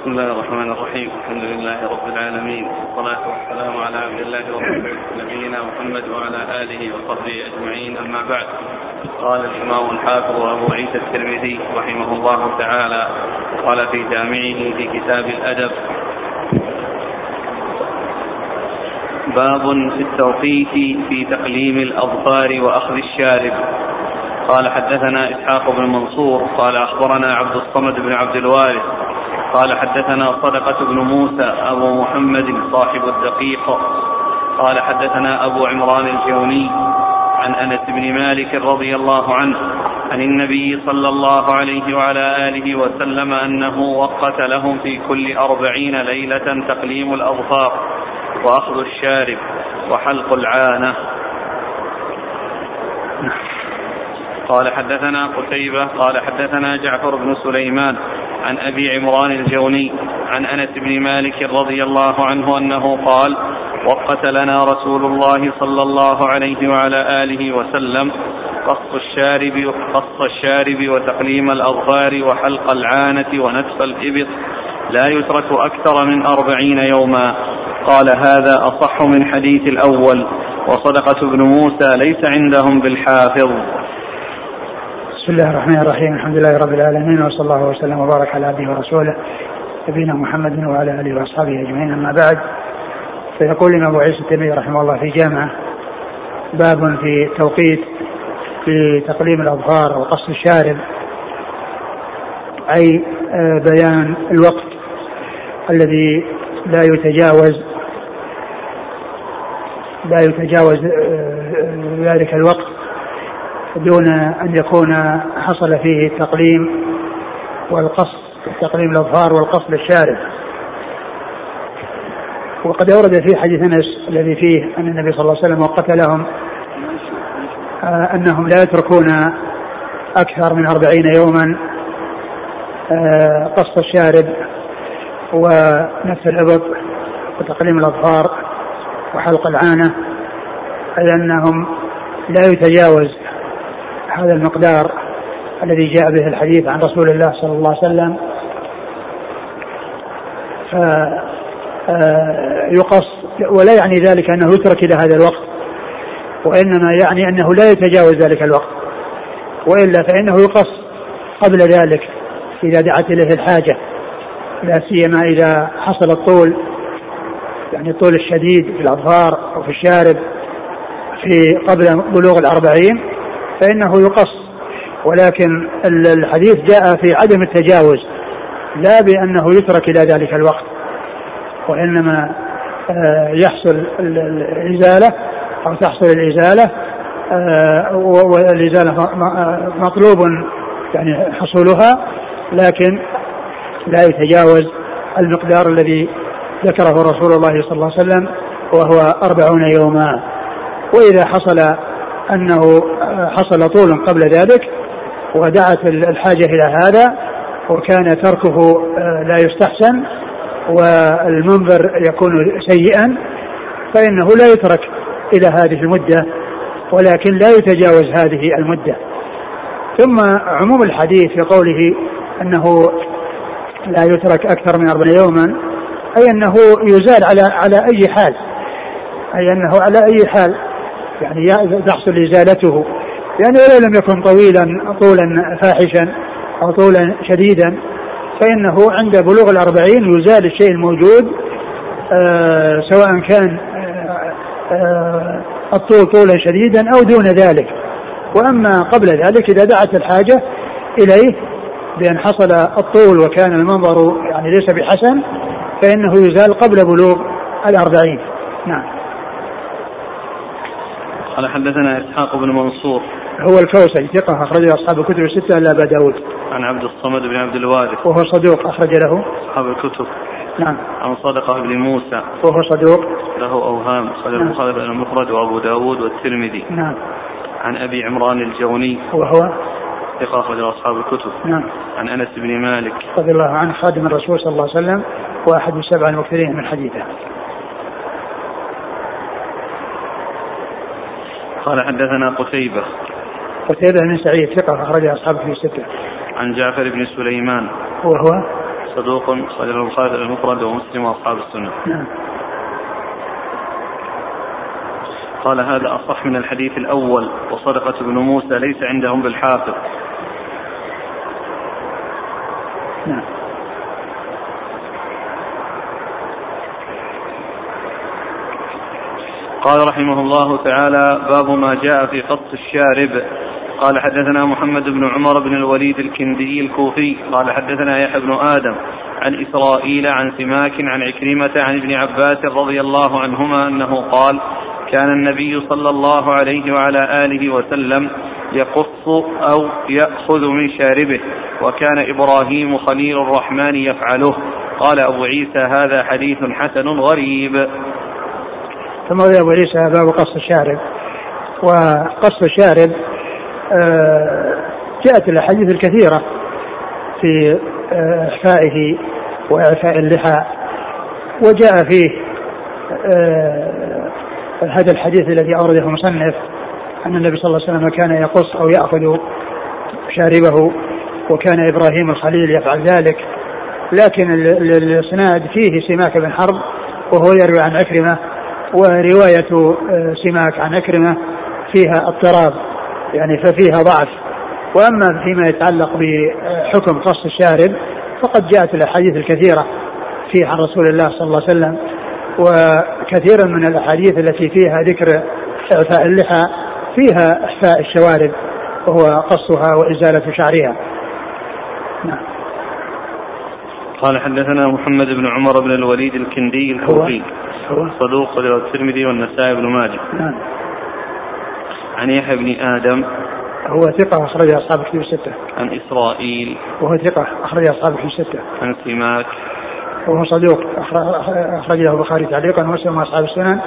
بسم الله الرحمن الرحيم. الحمد لله رب العالمين. والصلاة والسلام على عبد الله ورسوله نبينا محمد وعلى آله وصحبه أجمعين. أما بعد. قال الإمام الحافظ أبو عيسى الترمذي رحمه الله تعالى. قال في جامعه في كتاب الأدب باب في التوقيت في تقليم الأظفار وأخذ الشارب. قال حدثنا إسحاق بن منصور. قال أخبرنا عبد الصمد بن عبد الوارث. قال حدثنا صدقة بن موسى أبو محمد صاحب الدقيق. قال حدثنا أبو عمران الجوني عن أنس بن مالك رضي الله عنه عن النبي صلى الله عليه وعلى آله وسلم أنه وقت لهم في كل أربعين ليلة تقليم الأظفار وأخذ الشارب وحلق العانة. قال حدثنا قتيبة قال حدثنا جعفر بن سليمان عن أبي عمران الجوني عن أنس بن مالك رضي الله عنه أنه قال وقت لنا رسول الله صلى الله عليه وعلى آله وسلم قص الشارب قص الشارب وتقليم الأظفار وحلق العانة ونتف الإبط لا يترك أكثر من أربعين يوما. قال هذا أصح من حديث الأول وصدقة بن موسى ليس عندهم بالحافظ. بسم الله الرحمن الرحيم. الحمد لله رب العالمين وصلى الله وسلم وبارك على عبده ورسوله نبينا محمد وعلى آله وأصحابه أجمعين. أما بعد فيقول الإمام أبو عيسى الترمذي رحمه الله في جامعة باب في توقيت في تقليم الأظفار وقص الشارب أي آه، بيان الوقت الذي لا يتجاوز لا يتجاوز آه، ذلك الوقت. دون أن يكون حصل فيه التقليم والقص تقليم الأظفار والقص للشارب وقد ورد في حديث أنس الذي فيه أن النبي صلى الله عليه وسلم وقت لهم آه، أنهم لا يتركون أكثر من أربعين يوما آه، قص الشارب ونفس الإبط وتقليم الأظفار وحلق العانة أي أنهم لا يتجاوز هذا المقدار الذي جاء به الحديث عن رسول الله صلى الله عليه وسلم. فيقص آه، ولا يعني ذلك أنه يترك إلى هذا الوقت وإنما يعني أنه لا يتجاوز ذلك الوقت. وإلا فإنه يقص قبل ذلك إذا دعت إليه الحاجة لا سيما إذا حصل الطول يعني الطول الشديد في الأظفار أو في الشارب في قبل بلوغ الأربعين. فإنه يقص. ولكن الحديث جاء في عدم التجاوز لا بأنه يترك إلى ذلك الوقت وإنما آه، يحصل الإزالة أو تحصل الإزالة آه، والإزالة مطلوب يعني حصولها لكن لا يتجاوز المقدار الذي ذكره رسول الله صلى الله عليه وسلم وهو أربعون يوما. وإذا حصل أنه حصل طول قبل ذلك ودعت الحاجة إلى هذا وكان تركه آه، لا يستحسن والمنظر يكون سيئا فإنه لا يترك إلى هذه المدة ولكن لا يتجاوز هذه المدة. ثم عموم الحديث في قوله أنه لا يترك أكثر من أربعين يوما أي أنه يزال على على أي حال أي أنه على أي حال يعني تحصل إزالته يعني ولو لم يكن طويلا طولا فاحشا أو طولا شديدا فإنه عند بلوغ الأربعين يزال الشيء الموجود آه سواء كان آه آه الطول طولا شديدا أو دون ذلك. وأما قبل ذلك إذا دعت الحاجة إليه بأن حصل الطول وكان المنظر يعني ليس بحسن فإنه يزال قبل بلوغ الأربعين. نعم. قال حدثنا إسحاق بن منصور. هو الكوسج ثقة أخرجه أصحاب الكتب الستة إلا أبا داود. عن عبد الصمد بن عبد الوارث. وهو صدوق أخرج له. أصحاب الكتب. نعم. عن صدقة بن موسى. وهو صدوق. له أوهام صدق نعم. البخاري بن المفرد وأبو داود والترمذي. نعم. عن أبي عمران الجوني. وهو ثقة أخرج أصحاب الكتب. نعم. عن أنس بن مالك. رضي الله عنه خادم الرسول صلى الله عليه وسلم وأحد السبع المكثرين من حديثه. قال حدثنا قتيبة. قتيبة بن سعيد ثقة أخرج أصحابه في ستة عن جعفر بن سليمان. وهو صدوق خرج البخاري المفرد ومسلم وأصحاب السنة. نعم. قال هذا أصح من الحديث الأول وصدقة ابن موسى ليس عندهم بالحافظ. نعم. قال رحمه الله تعالى باب ما جاء في قص الشارب. قال حدثنا محمد بن عمر بن الوليد الكندي الكوفي. قال حدثنا يحيى بن آدم عن إسرائيل عن سماك عن عكرمة عن ابن عباس رضي الله عنهما أنه قال كان النبي صلى الله عليه وعلى آله وسلم يقص أو يأخذ من شاربه وكان إبراهيم خليل الرحمن يفعله. قال أبو عيسى هذا حديث حسن غريب. ثم أبو عيسى باب قص الشارب وقص الشارب آه، جاءت الأحاديث الكثيرة في آه، إحفائه وإعفاء اللحى وجاء فيه آه، هذا الحديث الذي أورده المصنف أن النبي صلى الله عليه وسلم كان يقص أو يأخذ شاربه وكان إبراهيم الخليل يفعل ذلك. لكن الإسناد فيه سماك بن حرب وهو يروي عن عكرمة ورواية سماك عن عكرمة فيها اضطراب يعني ففيها ضعف وأما فيما يتعلق بحكم قص الشارب فقد جاءت الأحاديث الكثيرة فيه عن رسول الله صلى الله عليه وسلم وكثيرا من الأحاديث التي فيها ذكر إعفاء اللحى فيها إحفاء الشوارب وهو قصها وإزالة شعرها. نعم. قال حدثنا محمد بن عمر بن الوليد الكندي الكوفي هو صدوق الترمذي والنسائي بن ماجه. نعم. عن يحيى بن آدم هو ثقة أخرج أصحاب كتب الستة. عن إسرائيل وهو ثقة أخرج أصحاب كتب الستة. عن سماك وهو صدوق أخرج له البخاري تعليقا ومسلم أصحاب السنن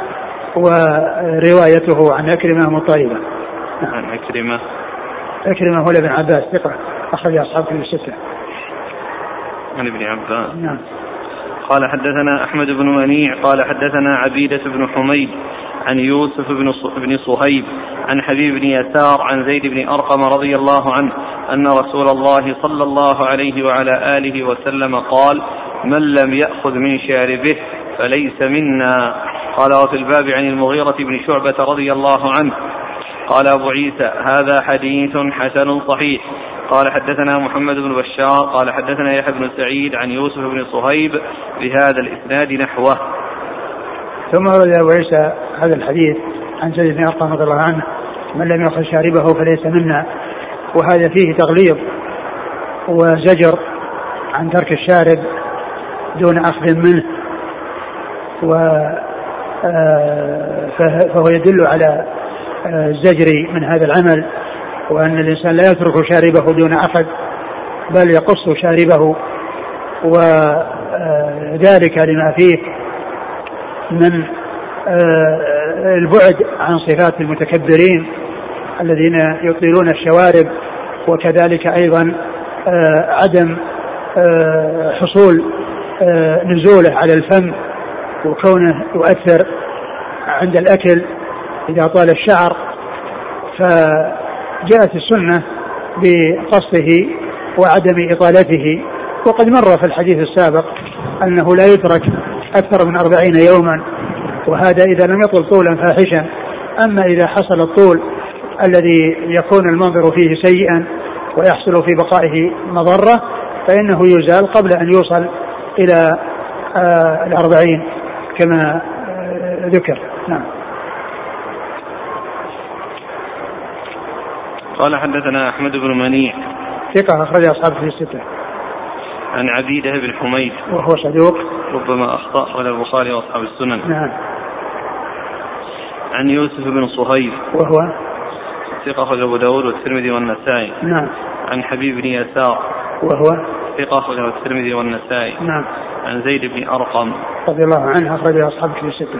وروايته عن أكرمة مضطربة. عن أكرمة أكرمة هو ابن عباس ثقة أخرج أصحاب كتب الستة. عن ابن عباس نعم. قال حدثنا أحمد بن منيع قال حدثنا عبيدة بن حميد عن يوسف بن بن صهيب عن حبيب بن يسار عن زيد بن أرقم رضي الله عنه أن رسول الله صلى الله عليه وعلى آله وسلم قال من لم يأخذ من شاربه فليس منا. قال وفي الباب عن المغيرة بن شعبة رضي الله عنه. قال أبو عيسى هذا حديث حسن صحيح. قال حدثنا محمد بن بشار قال حدثنا يحيى بن سعيد عن يوسف بن صهيب بهذا الإسناد نحوه. ثم ورد أبو عيسى هذا الحديث عن زيد بن أرقم رضي الله عنه من لم يأخذ شاربه فليس منا. وهذا فيه تغليظ وزجر عن ترك الشارب دون أخذ منه و آه، فهو يدل على آه، الزجر من هذا العمل. وأن الإنسان لا يترك شاربه دون أخذ بل يقص شاربه وذلك آه، لما فيه من البعد عن صفات المتكبرين الذين يطيلون الشوارب وكذلك أيضا عدم حصول نزوله على الفم وكونه يؤثر عند الأكل إذا طال الشعر. فجاءت السنة بقصه وعدم إطالته. وقد مر في الحديث السابق أنه لا يترك أكثر من أربعين يوما وهذا إذا لم يطل طولا فاحشا. أما إذا حصل الطول الذي يكون المنظر فيه سيئا ويحصل في بقائه مضرة فإنه يزال قبل أن يوصل إلى آه الأربعين كما آه ذكر. نعم. قال حدثنا أحمد بن منيع. ثقة أخرج أصحابه في الستة عن عبيدة بن حميد. وهو صدوق. ربما أخطأ ولا البخاري وأصحاب السنن. نعم. عن يوسف بن صهيب. وهو؟ ثقة أخرج أبو داود والترمذي والنسائي. نعم. عن حبيب بن يسار. وهو؟ ثقة أخرجه الترمذي والنسائي. نعم. عن زيد بن أرقم. رضي الله عنه أخرج أصحاب في الستة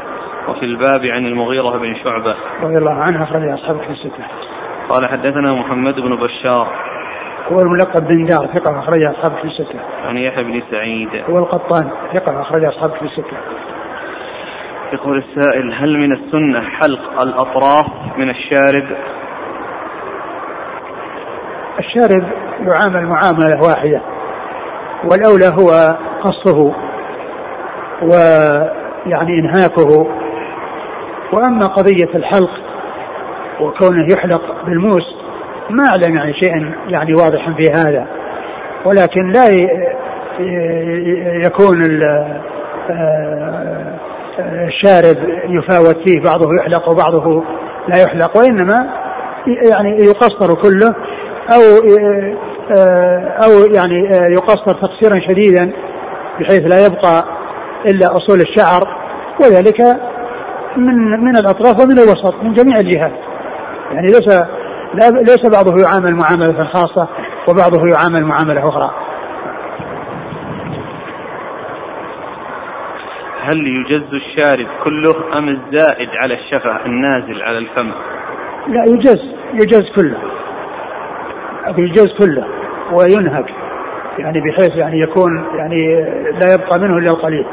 وفي الباب عن المغيرة بن شعبة. رضي الله عنه أخرج أصحاب في الستة قال حدثنا محمد بن بشار. هو الملقب بن دار ثقة أخرج أصحاب في الستة. عن يحيى بن سعيد. هو القطان ثقة أخرج أصحاب في الستة. يقول السائل هل من السنة حلق الأطراف من الشارب؟ الشارب يعامل معاملة واحدة والأولى هو قصه ويعني إنهاكه. وأما قضية الحلق وكونه يحلق بالموس ما أعلم يعني شيئا يعني واضحا في هذا. ولكن لا يكون آه، الشارب يفاوت فيه بعضه يحلق وبعضه لا يحلق وإنما يعني يقصر كله أو آه، أو يعني يقصر تقصيرا شديدا بحيث لا يبقى إلا أصول الشعر وذلك من من الأطراف ومن الوسط من جميع الجهات. يعني ليس ليس بعضه يعامل معاملة خاصة وبعضه يعامل معاملة أخرى. هل يجز الشارب كله أم الزائد على الشفة النازل على الفم؟ لا يجز يجز كله. يجز كله وينهك يعني بحيث يعني يكون يعني لا يبقى منه إلا القليل.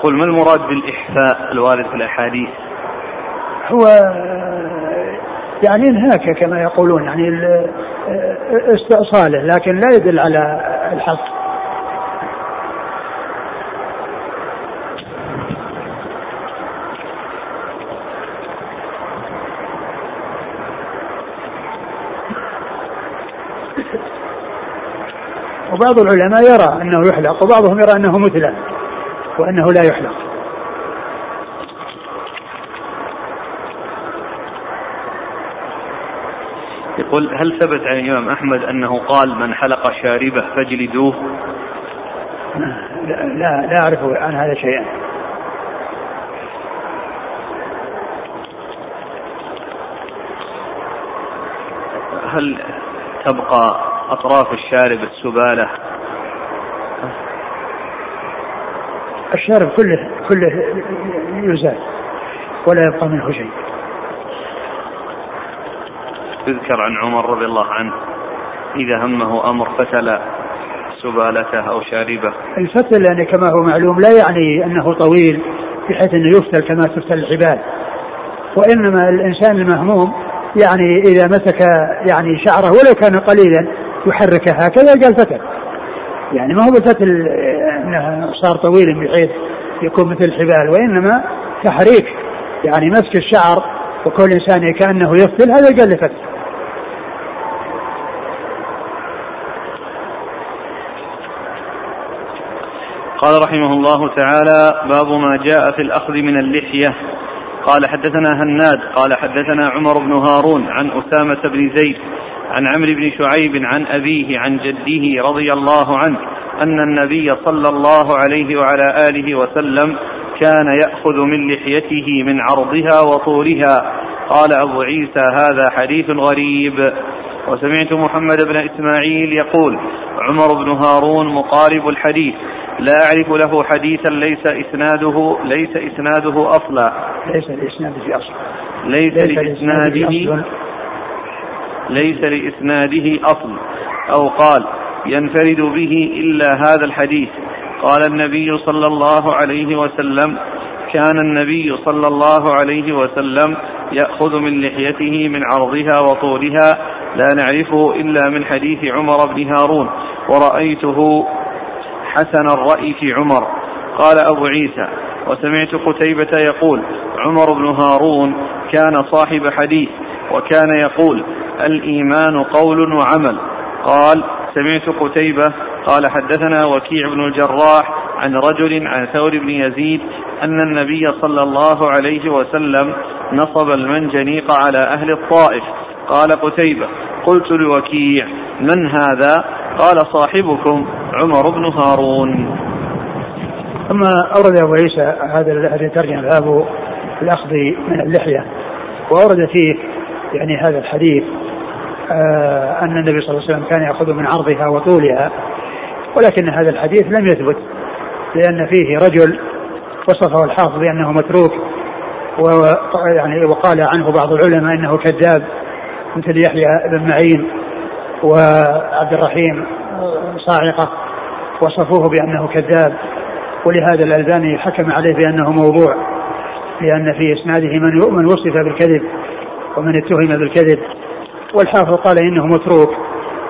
يقول ما المراد بالإحفاء الوارد في الأحاديث؟ هو يعني انهاك كما يقولون يعني استئصاله لكن لا يدل على الحق. وبعض العلماء يرى أنه يحلق وبعضهم يرى أنه مثلى وأنه لا يحلق. يقول هل ثبت عن الإمام أحمد أنه قال من حلق شاربه فاجلدوه؟ لا لا, لا أعرف عن هذا شيئا. هل تبقى أطراف الشارب السبالة الشارب كله كله يزال ولا يبقى منه شيء. يذكر عن عمر رضي الله عنه إذا همه أمر فتل سبالته أو شاربه. الفتل يعني كما هو معلوم لا يعني أنه طويل بحيث أنه يفتل كما تفتل الحبال وإنما الإنسان المهموم يعني إذا مسك يعني شعره ولو كان قليلا يحركه هكذا قال فتل. يعني ما هو بالفتل انه صار طويل بحيث يكون مثل الحبال وإنما تحريك يعني مسك الشعر وكل إنسان كأنه يفتل هذا قال فتل قال رحمه الله تعالى باب ما جاء في الأخذ من اللحية. قال حدثنا هناد قال حدثنا عمر بن هارون عن أسامة بن زيد عن عمرو بن شعيب عن أبيه عن جده رضي الله عنه أن النبي صلى الله عليه وعلى آله وسلم كان يأخذ من لحيته من عرضها وطولها. قال أبو عيسى هذا حديث غريب. وسمعت محمد بن إسماعيل يقول عمر بن هارون مقارب الحديث. لا أعرف له حديثا ليس إسناده ليس إسناده أصلا. ليس الإسناد في أصل ليس, ليس لإسناده ليس لإسناده أصل أو قال ينفرد به إلا هذا الحديث. قال النبي صلى الله عليه وسلم كان النبي صلى الله عليه وسلم يأخذ من لحيته من عرضها وطولها لا نعرفه إلا من حديث عمر بن هارون ورأيته حسن الرأي في عمر. قال أبو عيسى وسمعت قتيبة يقول عمر بن هارون كان صاحب حديث وكان يقول الإيمان قول وعمل. قال سمعت قتيبة قال حدثنا وكيع بن الجراح عن رجل عن ثور بن يزيد أن النبي صلى الله عليه وسلم نصب المنجنيق على أهل الطائف. قال قتيبة قلت لوكيع من هذا؟ قال صاحبكم عمر بن هارون. ثم أورد أبو عيسى هذا الذي ترجم الأخذ من اللحية وأورد فيه يعني هذا الحديث أن النبي صلى الله عليه وسلم كان يأخذ من عرضها وطولها ولكن هذا الحديث لم يثبت لأن فيه رجل وصفه الحافظ بأنه متروك ويعني وقال عنه بعض العلماء إنه كذاب مثل يحيى بن معين وعبد الرحيم صاعقة وصفوه بأنه كذاب ولهذا الألباني حكم عليه بأنه موضوع لأن في إسناده من من وصف بالكذب ومن اتهم بالكذب. والحافظ قال إنه متروك.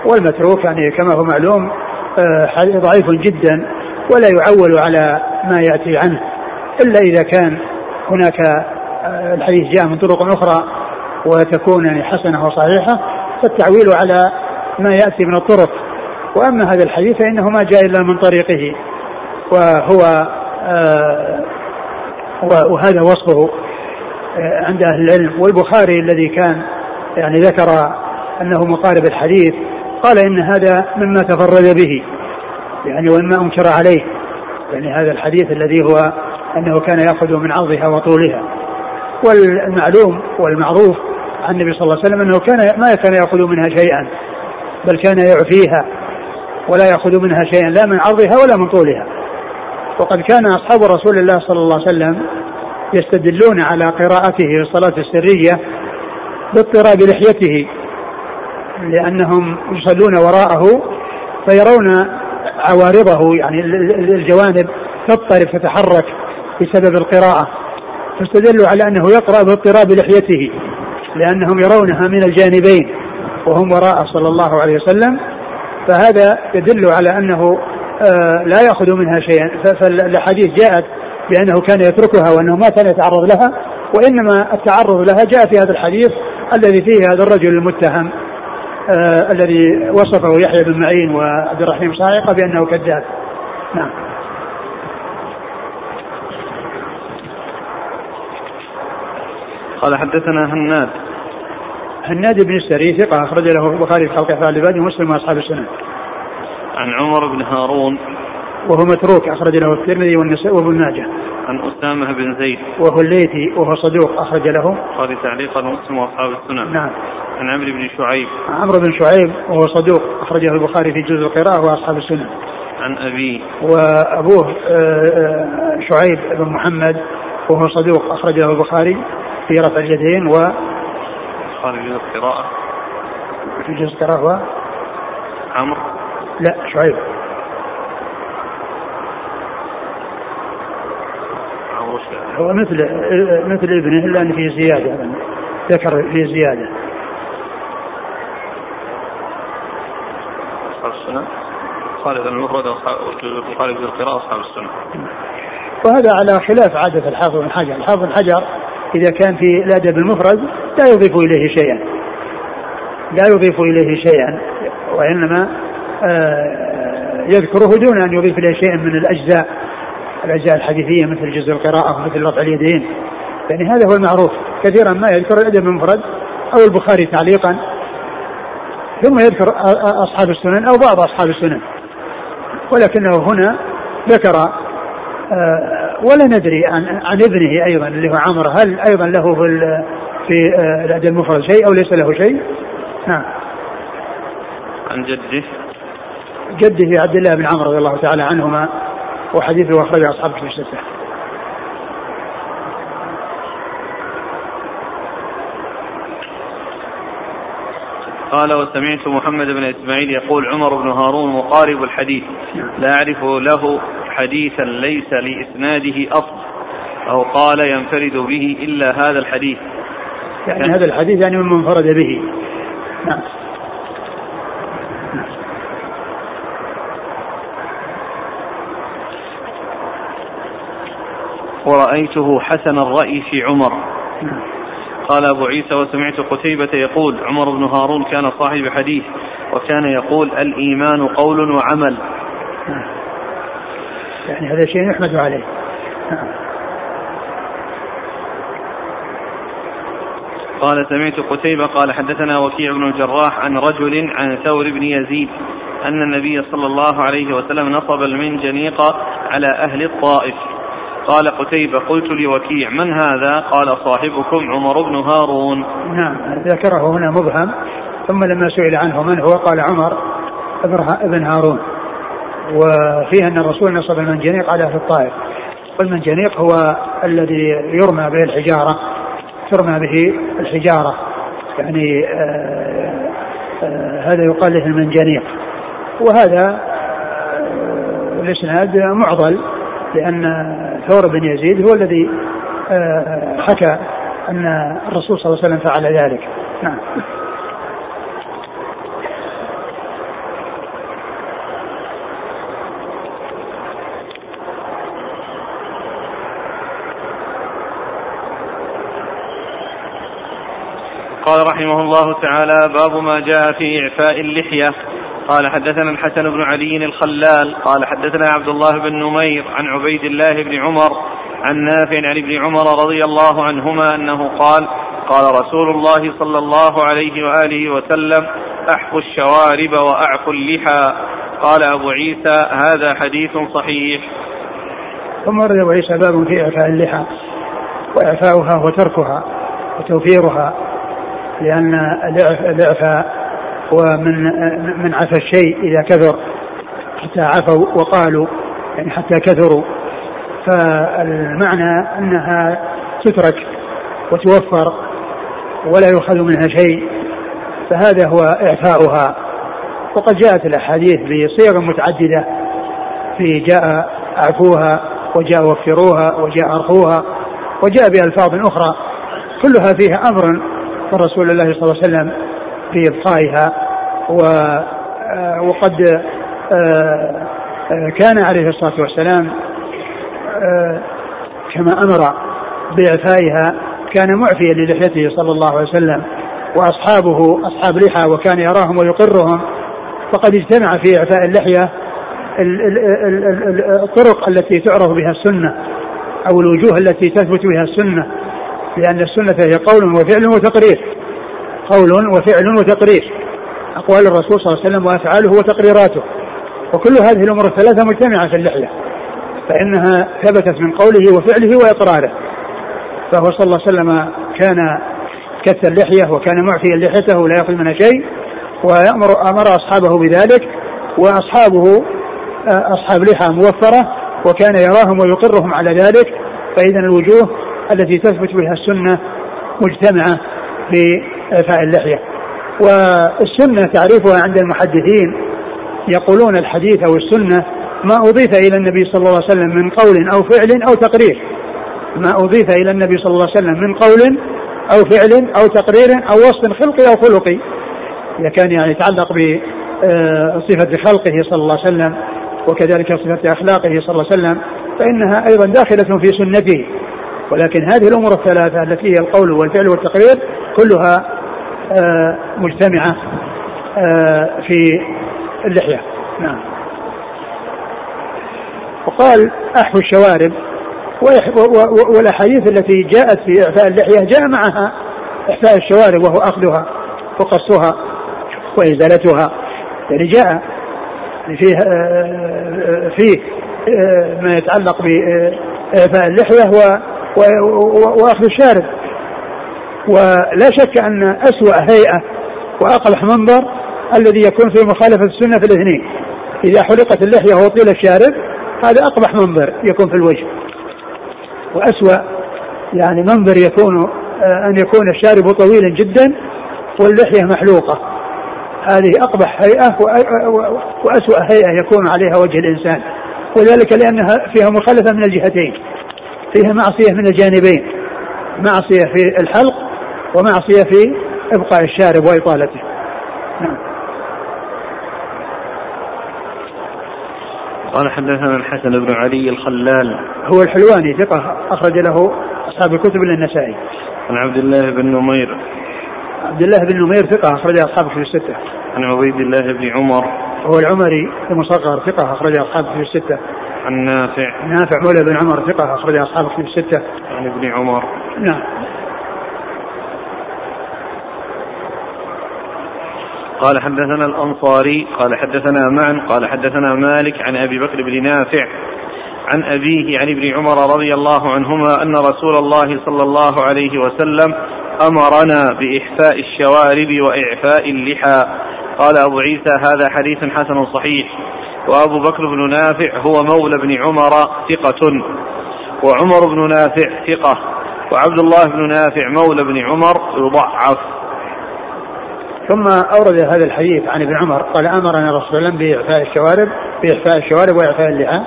والمتروك يعني كما هو معلوم آه، ضعيف جدا ولا يعول على ما يأتي عنه. إلا إذا كان هناك آه، الحديث جاء من طرق أخرى وتكون يعني حسنة وصحيحة فالتعويل على ما يأتي من الطرق. وأما هذا الحديث فإنه ما جاء إلا من طريقه وهو آه وهذا وصفه آه عند أهل العلم. والبخاري الذي كان يعني ذكر أنه مقارب الحديث قال إن هذا مما تفرد به يعني ومما أنكر عليه يعني هذا الحديث الذي هو أنه كان يأخذ من عرضها وطولها. والمعلوم والمعروف عن النبي صلى الله عليه وسلم أنه كان ما كان يأخذ منها شيئا بل كان يعفيها ولا يأخذ منها شيئا لا من عرضها ولا من طولها. وقد كان أصحاب رسول الله صلى الله عليه وسلم يستدلون على قراءته في الصلاة السرية باضطراب لحيته لأنهم يصلون وراءه فيرون عوارضه يعني الجوانب تضطرب تتحرك بسبب القراءة. فاستدلوا على أنه يقرأ باضطراب لحيته لأنهم يرونها من الجانبين وهم وراءه صلى الله عليه وسلم. فهذا يدل على أنه آه، لا يأخذ منها شيئا. فالحديث جاءت بأنه كان يتركها وأنه ما كان يتعرض لها وإنما التعرض لها جاء في هذا الحديث الذي فيه هذا الرجل المتهم آه الذي وصفه يحيى بن معين وعبد الرحيم صاعقة بأنه كذاب. نعم. قال حدثنا هناد. هناد بن السري ثقة أخرج له البخاري في خلق أفعال العباد ومسلم وأصحاب السنة. عن عمر بن هارون وهو متروك أخرج له الترمذي والنسائي وابن ماجه. عن أسامة بن زيد وهو الليثي وهو صدوق أخرج له البخاري تعليقا ومسلم وأصحاب السنة. نعم. عن عمرو بن شعيب عمرو بن شعيب وهو صدوق أخرجه البخاري في جزء القراءة وأصحاب السنة. عن أبيه وأبوه آه، آه، شعيب بن محمد وهو صدوق أخرجه البخاري في رفع اليدين و قال في جزء القراءة في جزء القراءة هو عمرو لا شعيب عمرو هو مثل مثل ابنه إلا أن فيه زيادة ذكر فيه زيادة. أصحاب السنة. خالد المفرد وخالد في القراءة أصحاب السنة. وهذا على خلاف عادة الحافظ بن حجر. الحافظ بن حجر إذا كان في الأدب المفرد لا يضيف إليه شيئا. لا يضيف إليه شيئا وإنما آه، يذكره دون أن يضيف إليه شيئا من الأجزاء. الأجزاء الحديثية مثل جزء القراءة ومثل رفع اليدين. يعني هذا هو المعروف. كثيرا ما يذكر الأدب المفرد أو البخاري تعليقا. ثم يذكر أصحاب السنن أو بعض أصحاب السنن. ولكنه هنا ذكر ولا ندري عن عن ابنه أيضا اللي هو عمرو هل أيضا له في في الأدب المفرد شيء أو ليس له شيء؟ نعم. عن جده. جده عبد الله بن عمرو رضي الله تعالى عنهما. وحديثه أخرجه أصحاب في الستة. قال وسمعت محمد بن إسماعيل يقول عمر بن هارون مقارب الحديث. لا أعرف له حديثا ليس لإسناده أصل. أو قال ينفرد به إلا هذا الحديث. يعني هذا الحديث يعني من انفرد به. نعم. ورأيته حسن الرأي في عمر. قال أبو عيسى وسمعت قتيبة يقول عمر بن هارون كان صاحب حديث وكان يقول الإيمان قول وعمل يعني هذا شيء يحمد عليه. قال سمعت قتيبة قال حدثنا وكيع بن الجراح عن رجل عن ثور بن يزيد أن النبي صلى الله عليه وسلم نصب المنجنيق على أهل الطائف قال قتيبة قلت لوكيع من هذا؟ قال صاحبكم عمر بن هارون. نعم ذكره هنا مبهم ثم لما سئل عنه من هو قال عمر ابن هارون. وفيه أن الرسول نصب المنجنيق على أهل الطائف. والمنجنيق هو الذي يرمى به الحجارة ترمى به الحجارة. يعني آآ آه، آآ آه، هذا يقال له المنجنيق. وهذا آه، الإسناد معضل لأن ثور بن يزيد هو الذي آه، آه، حكى أن الرسول صلى الله عليه وسلم فعل ذلك. نعم. قال رحمه الله تعالى باب ما جاء في إعفاء اللحية. قال حدثنا الحسن بن علي الخلال قال حدثنا عبد الله بن نمير عن عبيد الله بن عمر عن نافع عن ابن عمر رضي الله عنهما أنه قال قال رسول الله صلى الله عليه وآله وسلم أحفوا الشوارب وأعفوا اللحى. قال أبو عيسى هذا حديث صحيح. ثم أبو عيسى باب في إعفاء اللحى وإعفاؤها وتركها وتوفيرها لأن الإعفاء هو من عفى الشيء إذا كثر حتى عفوا وقالوا يعني حتى كثروا. فالمعنى أنها تترك وتوفر ولا يؤخذ منها شيء فهذا هو إعفاؤها. وقد جاءت الأحاديث بصيغ متعددة في جاء أعفوها وجاء وفروها وجاء أرخوها وجاء بألفاظ أخرى. كلها فيها أمر من رسول الله صلى الله عليه وسلم في إبقائها آه، وقد آه، آه، كان عليه الصلاة والسلام كما أمر بإعفائها كان معفيا للحيته صلى الله عليه وسلم وأصحابه أصحاب لحى وكان يراهم ويقرهم فقد اجتمع في إعفاء اللحية الطرق التي تعرف بها السنة أو الوجوه التي تثبت بها السنة لأن السنة هي قول وفعل وتقرير. قول وفعل وتقرير. أقوال الرسول صلى الله عليه وسلم وأفعاله وتقريراته. وكل هذه الأمور الثلاثة مجتمعة في اللحية. فإنها ثبتت من قوله وفعله وإقراره. فهو صلى الله عليه وسلم كان كث اللحية وكان معفيا لحيته لا يأخذ منها شيء. ويأمر أمر أصحابه بذلك. وأصحابه أصحاب لحى موفرة. وكان يراهم ويقرهم على ذلك. فإذا الوجوه التي تثبت بها السنة مجتمعة في إعفاء اللحية. والسنة تعريفها عند المحدثين يقولون الحديث أو السنة ما أضيف إلى النبي صلى الله عليه وسلم من قول أو فعل أو تقرير. ما أضيف إلى النبي صلى الله عليه وسلم من قول أو فعل أو تقرير أو وصف خلقي أو خلقي إذا كان يعني يتعلق بصفة خلقه صلى الله عليه وسلم وكذلك صفة أخلاقه صلى الله عليه وسلم فإنها أيضا داخلة في سنته. ولكن هذه الأمور الثلاثة التي هي القول والفعل والتقرير كلها آه، مجتمعة آه، في اللحية. نعم. وقال أحفو الشوارب والأحاديث التي جاءت في إعفاء اللحية جاء معها إحفاء الشوارب وهو أخذها وقصها وإزالتها. يعني جاء فيه آه، فيه ما يتعلق بإعفاء اللحية وأخذ الشارب. ولا شك أن أسوأ هيئة وأقبح منظر الذي يكون في مخالفة السنة في الاثنين. إذا حلقت اللحية وطيل الشارب هذا أقبح منظر يكون في الوجه. وأسوأ يعني منظر يكون آه، أن يكون الشارب طويلا جدا واللحية محلوقة. هذه أقبح هيئة وأسوأ هيئة يكون عليها وجه الإنسان. وذلك لأنها فيها مخالفة من الجهتين فيها معصية من الجانبين معصية في الحلق ومعصية في إبقاء الشارب وإطالته. نعم. قال حدثنا الحسن بن علي الخلال. هو الحلواني ثقة أخرج له أصحاب الكتب إلا النسائي. عن عبد الله بن نمير. عبد الله بن نمير ثقة أخرج أصحاب الكتب الستة. عن عبيد الله بن عمر. هو العمري المصغر ثقة أخرج أصحاب الكتب الستة. عن نافع. نافع مولى بن عمر ثقة أخرج أصحاب الكتب الستة. عن ابن عمر. نعم. قال حدثنا الأنصاري قال حدثنا معا قال حدثنا مالك عن أبي بكر بن نافع عن أبيه عن ابن عمر رضي الله عنهما أن رسول الله صلى الله عليه وسلم أمرنا بإحفاء الشوارب وإعفاء اللحى. قال أبو عيسى هذا حديث حسن صحيح. وأبو بكر بن نافع هو مولى بن عمر ثقة. وعمر بن نافع ثقة. وعبد الله بن نافع مولى بن عمر يضعف. ثم أورد هذا الحديث عن ابن عمر قال أمرنا رسول الله بإعفاء الشوارب بإعفاء الشوارب وإعفاء اللحى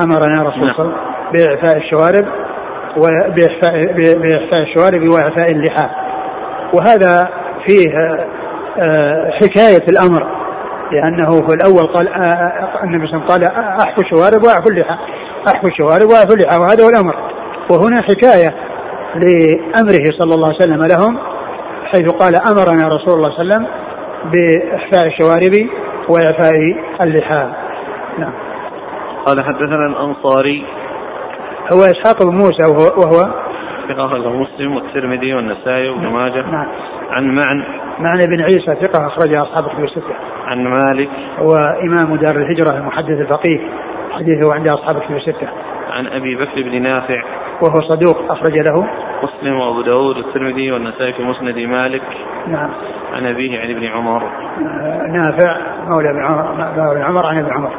أمرنا رسول الله نعم. بإعفاء الشوارب وبإعفاء بإعفاء الشوارب وإعفاء اللحى وهذا فيه آه، حكاية الأمر لأنه في الأول قال آه، آه، النبي صلى الله عليه وسلم قال أحفو الشوارب وأعفو اللحى أحفو الشوارب وأعفو اللحى وهذا هو الأمر. وهنا حكاية لأمره صلى الله عليه وسلم لهم حيث قال أمرنا رسول الله صلى الله عليه وسلم بإحفاء الشوارب وإعفاء اللحى نعم. قال حدثنا الأنصاري. هو إسحاق بن موسى وهو, وهو ثقة أخرجه مسلم والترمذي والنسائي وابن ماجه. نعم. عن معن. معن بن عيسى ثقة أخرجه أصحاب الكتب الستة. عن مالك. هو إمام دار الهجرة المحدث الفقيه. حديثه عند أصحاب الكتب الستة. عن أبي بكر بن نافع. وهو صدوق أخرج له. مسلم وأبو داود والترمذي والنسائي في مسند مالك. نعم. عن أبيه عن ابن عمر. نافع مولى بن عمر عن ابن عمر.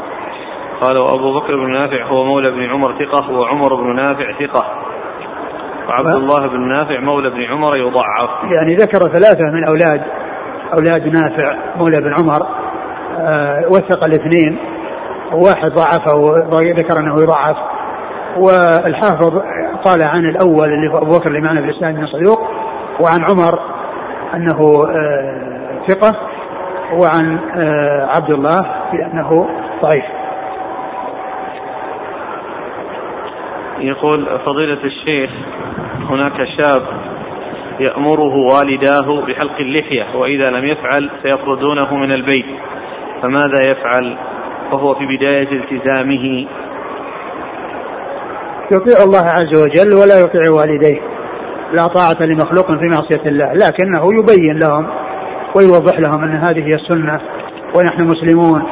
قال وأبو بكر بن نافع هو مولى بن عمر ثقة وعمر بن نافع ثقة. وعبد الله بن نافع مولى بن عمر يضعف. يعني ذكر ثلاثة من أولاد أولاد نافع مولى بن عمر آه وثق الاثنين. واحد ضعفه وذكر أنه يضعف. والحافظ قال عن الأول اللي هو أبو بكر معنا في الإسلام بن صدوق وعن عمر أنه آه ثقة وعن آه عبد الله بأنه ضعيف. يقول فضيلة الشيخ هناك شاب يأمره والداه بحلق اللحية وإذا لم يفعل سيطردونه من البيت فماذا يفعل؟ وهو في بداية التزامه يطيع الله عز وجل ولا يطيع والديه. لا طاعة لمخلوق في معصية الله لكنه يبين لهم ويوضح لهم أن هذه هي السنة ونحن مسلمون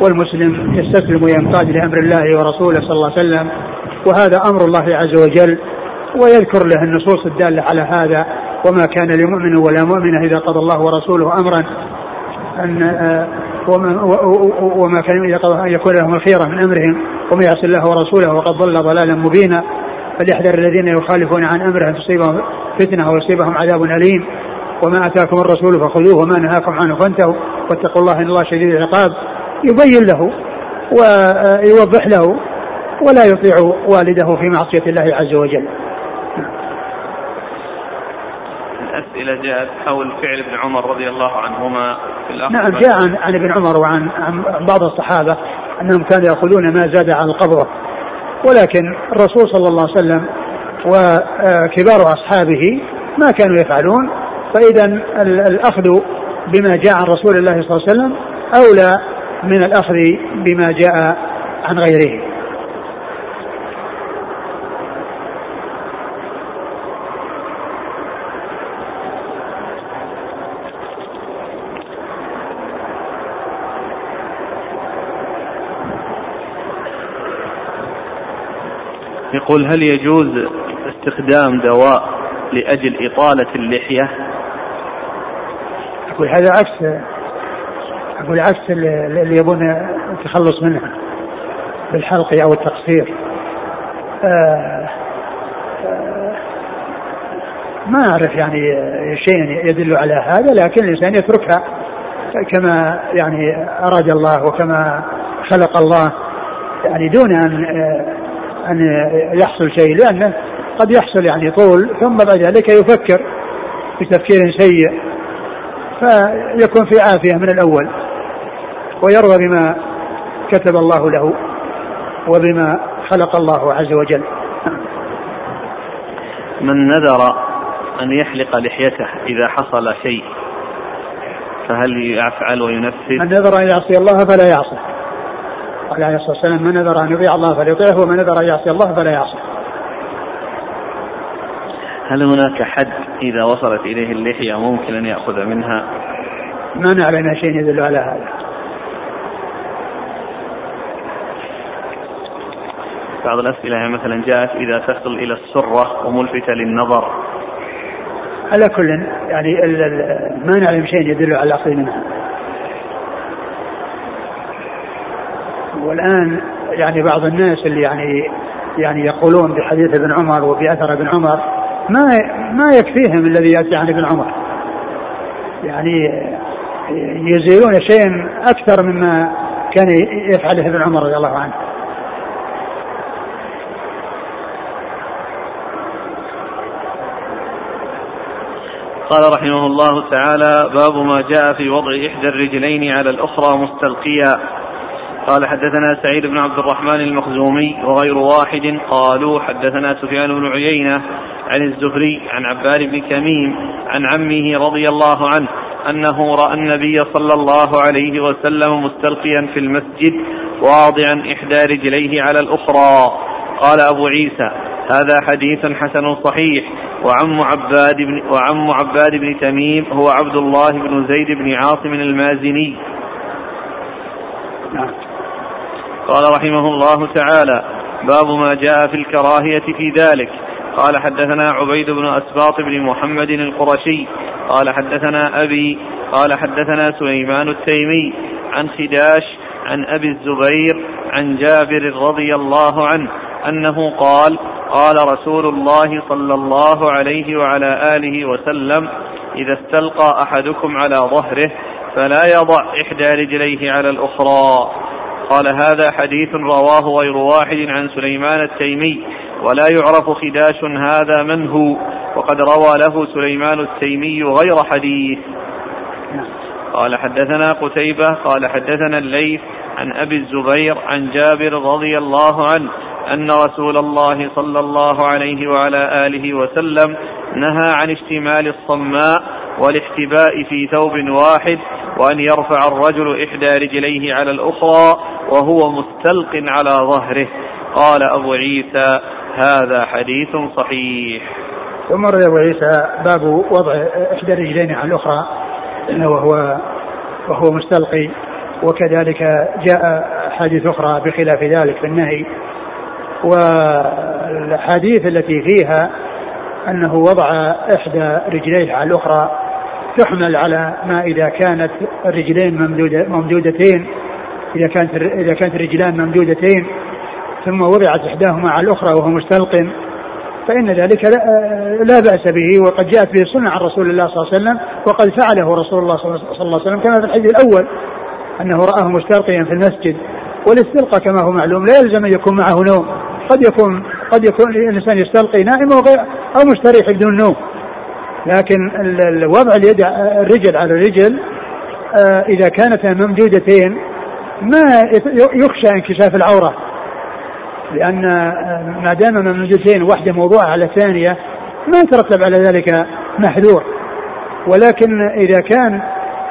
والمسلم يستسلم وينقاد لأمر الله ورسوله صلى الله عليه وسلم. وهذا أمر الله عز وجل ويذكر له النصوص الدالة على هذا. وما كان لمؤمن ولا مؤمنة إذا قضى الله ورسوله أمرا أن آه، وما, وما كان إذا قضى أن يكون لهم الخيرة من أمرهم. ومن يعص الله ورسوله وقد ضل ضلالا مبينا. فليحذر الذين يخالفون عن أمره أن تصيبهم فتنة ويصيبهم عذاب أليم. وما أتاكم الرسول فخذوه وما نهاكم عنه فانتهوا. واتقوا الله إن الله شديد العقاب. يبين له ويوضح له ولا يطيع والده في معصية الله عز وجل. الأسئلة جاءت حول فعل ابن عمر رضي الله عنهما في نعم جاء عن, عن ابن عمر وعن عن بعض الصحابة. أنهم كانوا يأخذون ما زاد عن القبضة ولكن الرسول صلى الله عليه وسلم وكبار أصحابه ما كانوا يفعلون. فإذا الأخذ بما جاء عن رسول الله صلى الله عليه وسلم أولى من الأخذ بما جاء عن غيره. يقول هل يجوز استخدام دواء لأجل إطالة اللحية؟ أقول هذا عكس أقول عكس اللي يبون التخلص منها بالحلق أو التقصير. آه، آه، ما أعرف يعني شيء يدل على هذا لكن الإنسان يتركها كما يعني أراد الله وكما خلق الله يعني دون أن أن يحصل شيء لأنه قد يحصل يعني طول ثم بعد ذلك يفكر بتفكير سيء فيكون في عافية من الأول ويرضى بما كتب الله له وبما خلق الله عز وجل من نذر أن يحلق لحيته إذا حصل شيء فهل يفعل وينفذ؟ من نذر أن يعصي الله فلا يعصي قال عليه الصلاة والسلام من نذر أن يطيع الله فليطيعه ومن نذر أن يعصي الله فلا يعصي. هل هناك حد إذا وصلت إليه اللحية ممكن أن يأخذ منها؟ ما نعلم شيء يدل على هذا. بعض الأسئلة مثلا جاءت إذا تصل إلى السرة وملفته للنظر. على كل يعني ما نعلم شيء يدل على الأخذ منها. والآن يعني بعض الناس اللي يعني يعني يقولون بحديث ابن عمر وبأثر ابن عمر ما ما يكفيهم الذي يأتي عن ابن عمر. يعني يزيلون شيئا أكثر مما كان يفعله ابن عمر رضي الله عنه. قال رحمه الله تعالى باب ما جاء في وضع إحدى الرجلين على الأخرى مستلقيا قال حدثنا سعيد بن عبد الرحمن المخزومي وغير واحد قالوا حدثنا سفيان بن عيينة عن الزهري عن عباد بن تميم عن عمه رضي الله عنه أنه رأى النبي صلى الله عليه وسلم مستلقيا في المسجد واضعا إحدى رجليه على الأخرى قال أبو عيسى هذا حديث حسن صحيح وعم عباد بن وعم عباد بن تميم هو عبد الله بن زيد بن عاصم المازني. نعم. قال رحمه الله تعالى: باب ما جاء في الكراهية في ذلك. قال حدثنا عبيد بن أسباط بن محمد القرشي قال حدثنا أبي قال حدثنا سليمان التيمي عن خداش عن أبي الزبير عن جابر رضي الله عنه أنه قال قال رسول الله صلى الله عليه وعلى آله وسلم إذا استلقى أحدكم على ظهره فلا يضع إحدى رجليه على الأخرى قال هذا حديث رواه غير واحد عن سليمان التيمي ولا يعرف خداش هذا من هو. وقد روى له سليمان التيمي غير حديث. قال حدثنا قتيبة قال حدثنا الليث عن أبي الزبير عن جابر رضي الله عنه أن رسول الله صلى الله عليه وعلى آله وسلم نهى عن اشتمال الصماء والاحتباء في ثوب واحد وأن يرفع الرجل إحدى رجليه على الأخرى وهو مستلق على ظهره. قال أبو عيسى هذا حديث صحيح. ثم روي أبو عيسى باب وضع إحدى الرجلين على الأخرى وهو وهو مستلقي وكذلك جاء حديث أخرى بخلاف ذلك في النهي. والحديث التي فيها أنه وضع إحدى رجليه على الأخرى تحمل على ما إذا كانت الرجلين ممدودة ممدودتين إذا كانت إذا كانت الرجلان ممدودتين ثم وضعت إحداهما على الأخرى وهو مستلقٍ فإن ذلك لا بأس به وقد جاءت به السنة عن رسول الله صلى الله عليه وسلم وقد فعله رسول الله صلى الله عليه وسلم كما في الحديث الأول أنه رآه مستلقيا في المسجد والاستلقاء كما هو معلوم لا يلزم أن يكون معه نوم قد يكون قد يكون الإنسان يستلقي نائم أو مستريح بدون نوم. لكن وضع اليد الرجل على الرجل آه، إذا كانتا ممدودتين ما يخشى انكشاف العورة. لأن آه، ما دام ممدودتين واحدة موضوعة على الثانية ما يترتب على ذلك محذور. ولكن إذا كان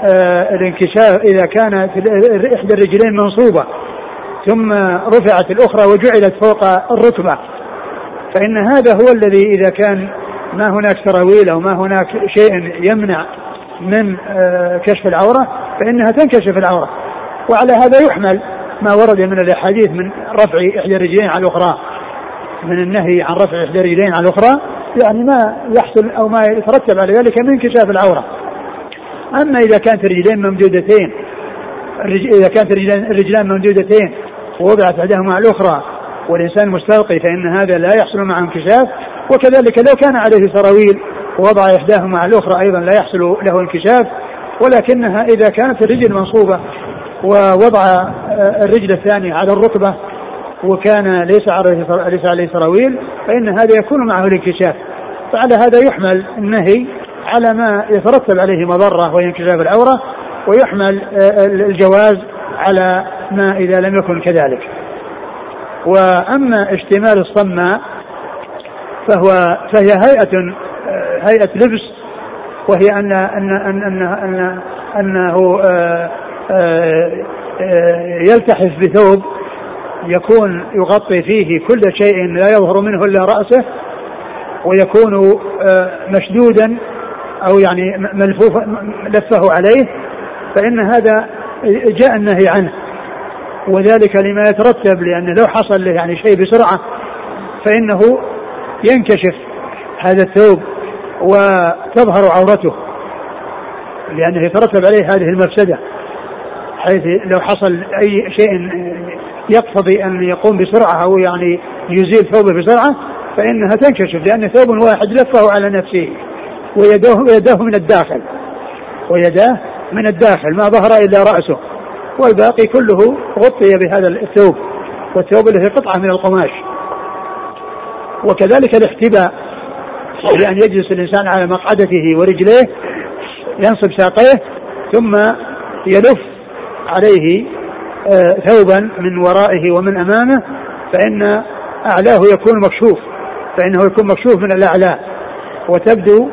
آه، الانكشاف إذا كانت إحدى الرجلين منصوبة ثم رفعت الأخرى وجعلت فوق الركبة فإن هذا هو الذي إذا كان ما هناك سراويل أو ما هناك شيء يمنع من آه، كشف العورة فإنها تنكشف العورة. وعلى هذا يحمل ما ورد من الأحاديث من رفع إحدى الرجلين على الأخرى. من النهي عن رفع إحدى الرجلين على الأخرى يعني ما يحصل أو ما يترتب على ذلك من انكشاف العورة. أما إذا كانت الرجلين ممدودتين إذا كانت الرجلان ممدودتين ووضعت إحداهما على الأخرى والإنسان مستلقي فإن هذا لا يحصل معه انكشاف وكذلك لو كان عليه سراويل ووضع إحداهما على الأخرى أيضا لا يحصل له انكشاف ولكنها إذا كانت الرجل منصوبة ووضع آه، الرجل الثانية على الركبة وكان ليس عليه ليس عليه سراويل فإن هذا يكون معه الانكشاف. فعلى هذا يحمل النهي على ما يترتب عليه مضرة وهي انكشاف العورة ويحمل آه، الجواز على ما إذا لم يكن كذلك. وأما اشتمال الصماء فهو فهي هيئة آه، هيئة لبس وهي أن أن أن أن, أن أنه آه، يلتحف بثوب يكون يغطي فيه كل شيء لا يظهر منه إلا رأسه ويكون مشدودا أو يعني ملفوف لفه عليه فإن هذا جاء النهي عنه. وذلك لما يترتب لأن لو حصل له يعني شيء بسرعة فإنه ينكشف هذا الثوب وتظهر عورته لأنه يترتب عليه هذه المفسدة حيث لو حصل أي شيء يقتضي أن يقوم بسرعة أو يعني يزيل ثوبه بسرعة فإنها تنكشف لأن ثوب واحد لفه على نفسه ويداه ويداه من الداخل ويداه من الداخل ما ظهر إلا رأسه. والباقي كله غطي بهذا الثوب والثوب الذي قطعة من القماش. وكذلك الاحتباء بأن يجلس الإنسان على مقعدته ورجليه ينصب ساقيه ثم يلف عليه آه، ثوبا من ورائه ومن أمامه فإن أعلاه يكون مكشوف فإنه يكون مكشوف من الأعلى. وتبدو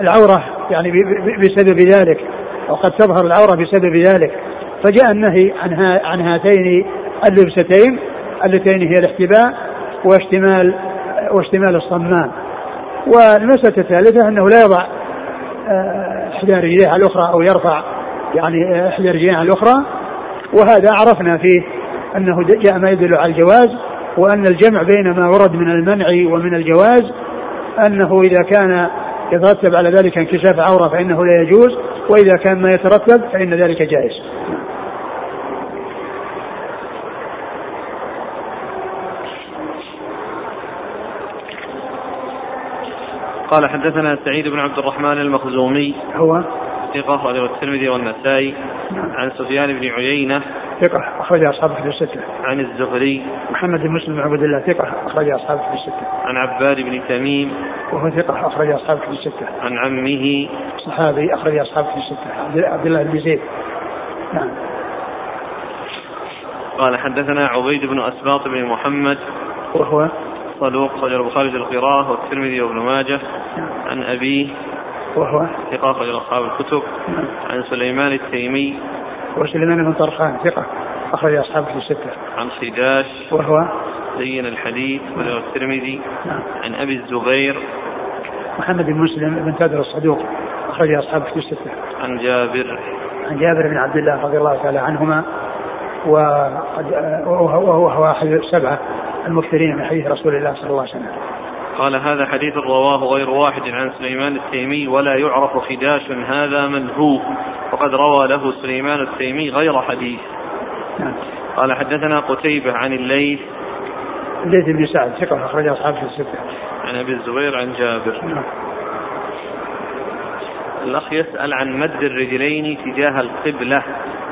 العورة يعني بسبب ذلك وقد تظهر العورة بسبب ذلك. فجاء النهي عن عن هاتين اللبستين اللتين هي الاحتباء واشتمال واشتمال الصمام. والمسألة الثالثة أنه لا يضع آه، إحدى رجليه على الأخرى أو يرفع يعني آه، إحدى رجليه على الأخرى. وهذا عرفنا فيه أنه جاء ما يدل على الجواز وأن الجمع بين ما ورد من المنع ومن الجواز أنه إذا كان يترتب على ذلك انكشاف عورة فإنه لا يجوز وإذا كان ما يترتب فإن ذلك جائز. قال حدثنا سعيد بن عبد الرحمن المخزومي. هو؟ ثقة أخرجه الترمذي والنسائي. نعم. عن سفيان بن عيينة. ثقة أخرج أصحاب في الستة. عن الزهري. محمد بن مسلم بن عبد الله ثقة أخرج أصحاب في الستة. عن عباد بن تميم. وهو ثقة أخرج أصحاب في الستة. عن عمه. صحابي أخرج أصحاب في الستة. عبد الله بن زيد. نعم. قال حدثنا عبيد بن أسباط بن محمد. وهو؟ صدوق خرج البخاري في القراءة والترمذي وابن ماجه. عن أبيه. وهو؟ ثقة خرج أصحاب الكتب. عن سليمان التيمي. وسليمان بن طرخان ثقة أخرج أصحاب في الستة. عن خداش. وهو؟ زين الحديث خرج الترمذي. نعم. عن أبي الزبير. محمد بن مسلم بن تادر الصدوق أخرج أصحاب في الستة. عن جابر. عن جابر بن عبد الله رضي الله تعالى عنهما وهو أحد السبعة المكثرين من حديث رسول الله صلى الله عليه وسلم قال هذا حديث رواه غير واحد عن سليمان التيمي ولا يعرف خداش هذا من هو وقد روى له سليمان التيمي غير حديث نعم. قال حدثنا قتيبة عن الليث الليث بن سعد ثقة أخرج أصحاب في الستة عن أبي الزبير عن جابر نعم. الأخ يسأل عن مد الرجلين تجاه القبلة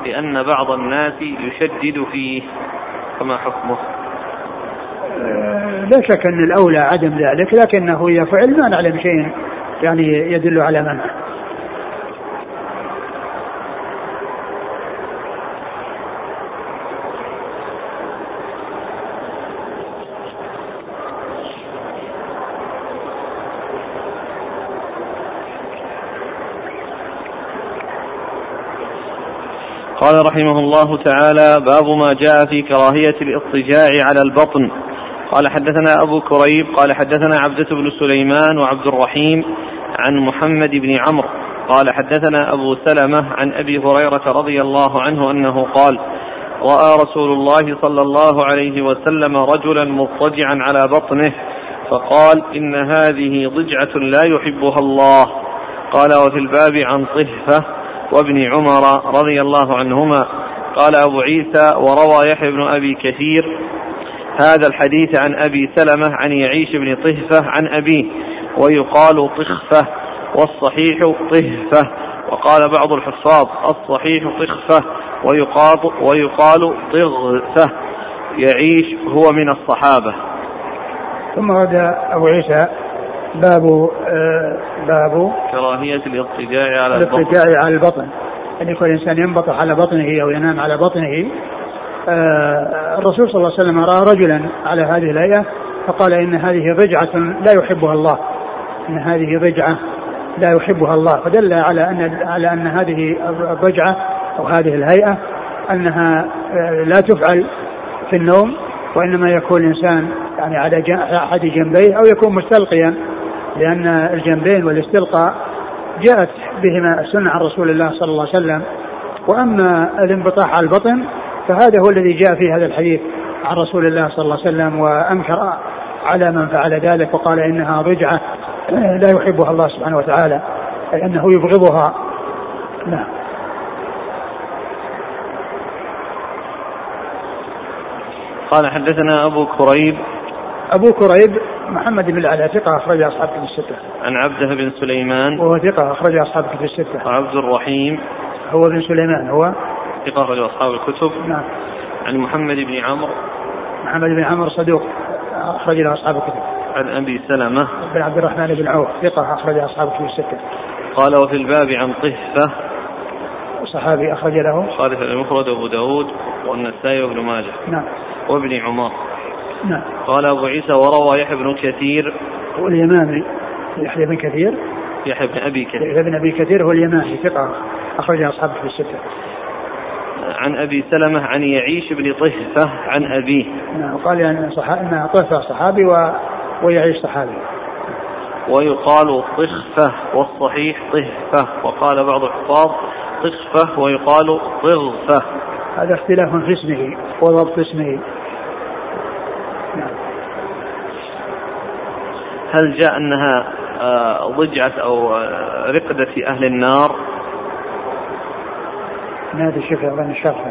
لأن بعض الناس يشدد فيه فما حكمه؟ لا شك أن الأولى عدم ذلك لكنه إذا فعل ما نعلم شيء يعني يدل على منعه قال رحمه الله تعالى باب ما جاء في كراهية الاضطجاع على البطن. قال حدثنا أبو كريب قال حدثنا عبدة بن سليمان وعبد الرحيم عن محمد بن عمرو قال حدثنا أبو سلمة عن أبي هريرة رضي الله عنه أنه قال رأى رسول الله صلى الله عليه وسلم رجلا مضطجعا على بطنه فقال إن هذه ضجعة لا يحبها الله. قال وفي الباب عن طهفة وابن عمر رضي الله عنهما قال أبو عيسى وروى يحيى بن أبي كثير هذا الحديث عن أبي سلمة عن يعيش بن طهفة عن أبيه ويقال طخفة والصحيح طهفة وقال بعض الحفاظ الصحيح طخفة ويقال, ويقال طغفة يعيش هو من الصحابة. ثم ورد أبو عيسى باب آه، باب كراهية الاضطجاع على البطن. الاضطجاع على البطن. أن يكون الإنسان ينبطح على بطنه أو ينام على بطنه الرسول صلى الله عليه وسلم رأى رجلا على هذه الهيئة فقال إن هذه ضجعة لا يحبها الله. إن هذه ضجعة لا يحبها الله. فدل على أن على أن هذه الضجعة أو هذه الهيئة أنها آه، لا تفعل في النوم وإنما يكون الإنسان يعني على أحد جنبيه أو يكون مستلقيا لأن الجنبين والاستلقاء جاءت بهما السنة عن رسول الله صلى الله عليه وسلم. وأما الانبطاح على البطن فهذا هو الذي جاء في هذا الحديث عن رسول الله صلى الله عليه وسلم وأنكر على من فعل ذلك وقال إنها رجعة لا يحبها الله سبحانه وتعالى أي أنه يبغضها. نعم. قال حدثنا أبو كريب. أبو كريب محمد بن العلاء ثقة أخرج أصحاب كتب الستة. عن عبده بن سليمان. وهو ثقة أخرج أصحاب كتب الستة. وعبد الرحيم. هو بن سليمان هو ثقة أخرج أصحاب الكتب. نعم. عن محمد بن عمرو. محمد بن عمرو صدوق أخرج له أصحاب الكتب. عن أبي سلمة. بن عبد الرحمن بن عوف ثقة أخرج أصحاب الكتب الستة. قال وفي الباب عن طهفة صحابي أخرج له. خالف المفرد وأبو داود والنسائي وابن ماجه. نعم. وابن عمر. نعم. قال أبو عيسى وروى يحيى بن كثير. واليمامي يحيى بن كثير. يحيى بن أبي كثير. يحيى بن أبي كثير هو اليمامي ثقة أخرج أصحابه في الستة. عن أبي سلمة عن يعيش بن طهفة عن أبيه. نعم وقال أن صحابي أن طهفة صحابي و... ويعيش صحابي. ويقال طخفة والصحيح طهفة وقال بعض الحفاظ طخفة ويقال طغفة هذا اختلاف في اسمه وضبط اسمه. نعم. هل جاء أنها آه، ضجعة أو آه، رقدة أهل النار؟ ادري شوف اظن الشرح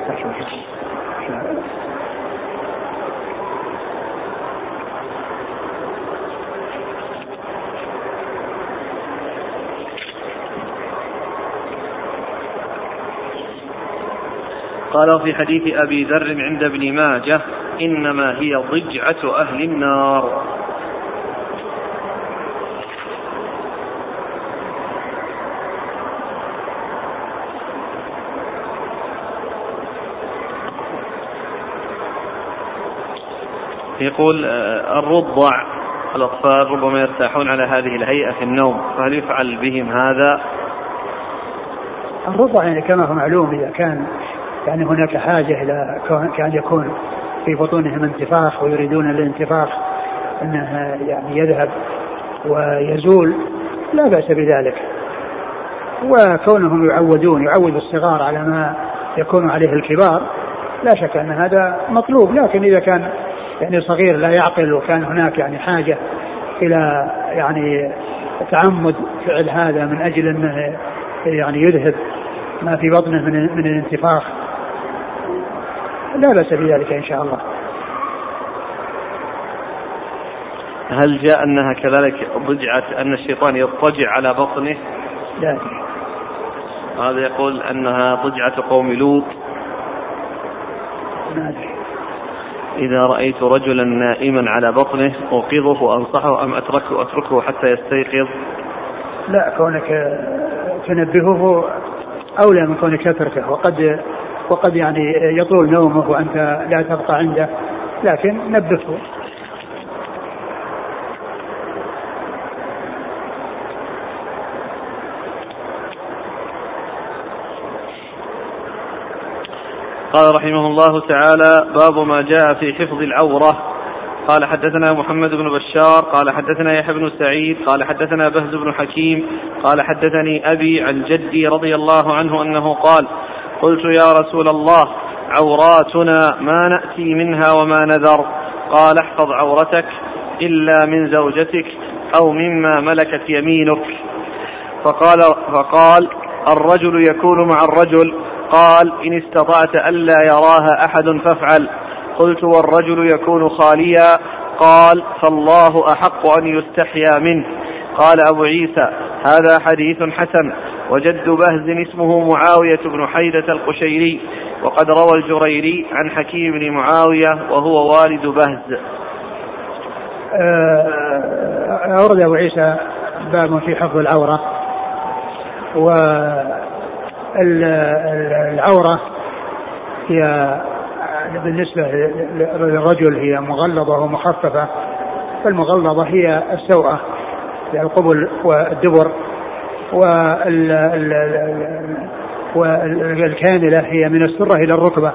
قال في حديث أبي ذر عند ابن ماجه إنما هي ضجعة أهل النار. يقول آه، الرضع الأطفال ربما يرتاحون على هذه الهيئة في النوم فهل يفعل بهم هذا؟ الرضع يعني كما هو معلوم إذا كان يعني هناك حاجة إلى كان يكون في بطونهم انتفاخ ويريدون الانتفاخ أنه يعني يذهب ويزول لا بأس بذلك وكونهم يعودون يعود الصغار على ما يكون عليه الكبار لا شك أن هذا مطلوب لكن إذا كان يعني صغير لا يعقل وكان هناك يعني حاجة إلى يعني تعمد فعل هذا من أجل أنه يعني يذهب ما في بطنه من من الانتفاخ. لا بأس بذلك إن شاء الله. هل جاء أنها كذلك ضجعة أن الشيطان يضطجع على بطنه؟ لا. هذا يقول أنها ضجعة قوم لوط. ما أدري. إذا رأيت رجلا نائما على بطنه أوقظه وأنصحه أم أتركه؟ أتركه حتى يستيقظ؟ لا كونك تنبهه أولى من كونك تتركه وقد وقد يعني يطول نومه وأنت لا تبقى عنده لكن نبهه. قال رحمه الله تعالى باب ما جاء في حفظ العورة. قال حدثنا محمد بن بشار قال حدثنا يحيى بن سعيد قال حدثنا بهز بن حكيم قال حدثني أبي عن جدي رضي الله عنه أنه قال قلت يا رسول الله عوراتنا ما نأتي منها وما نذر. قال احفظ عورتك إلا من زوجتك أو مما ملكت يمينك. فقال فقال الرجل يكون مع الرجل قال إن استطعت ألا يراها أحد فافعل. قلت والرجل يكون خاليا. قال فالله أحق أن يستحيا منه. قال أبو عيسى هذا حديث حسن. وجد بهز اسمه معاوية بن حيدة القشيري. وقد روى الجريري عن حكيم بن معاوية وهو والد بهز. آه، أورد أبو عيسى باب في حفظ العورة. والعورة هي بالنسبة للرجل هي مغلظة ومخففة فالمغلظة هي السوءة القبل والدبر والكاملة هي من السرة إلى الركبة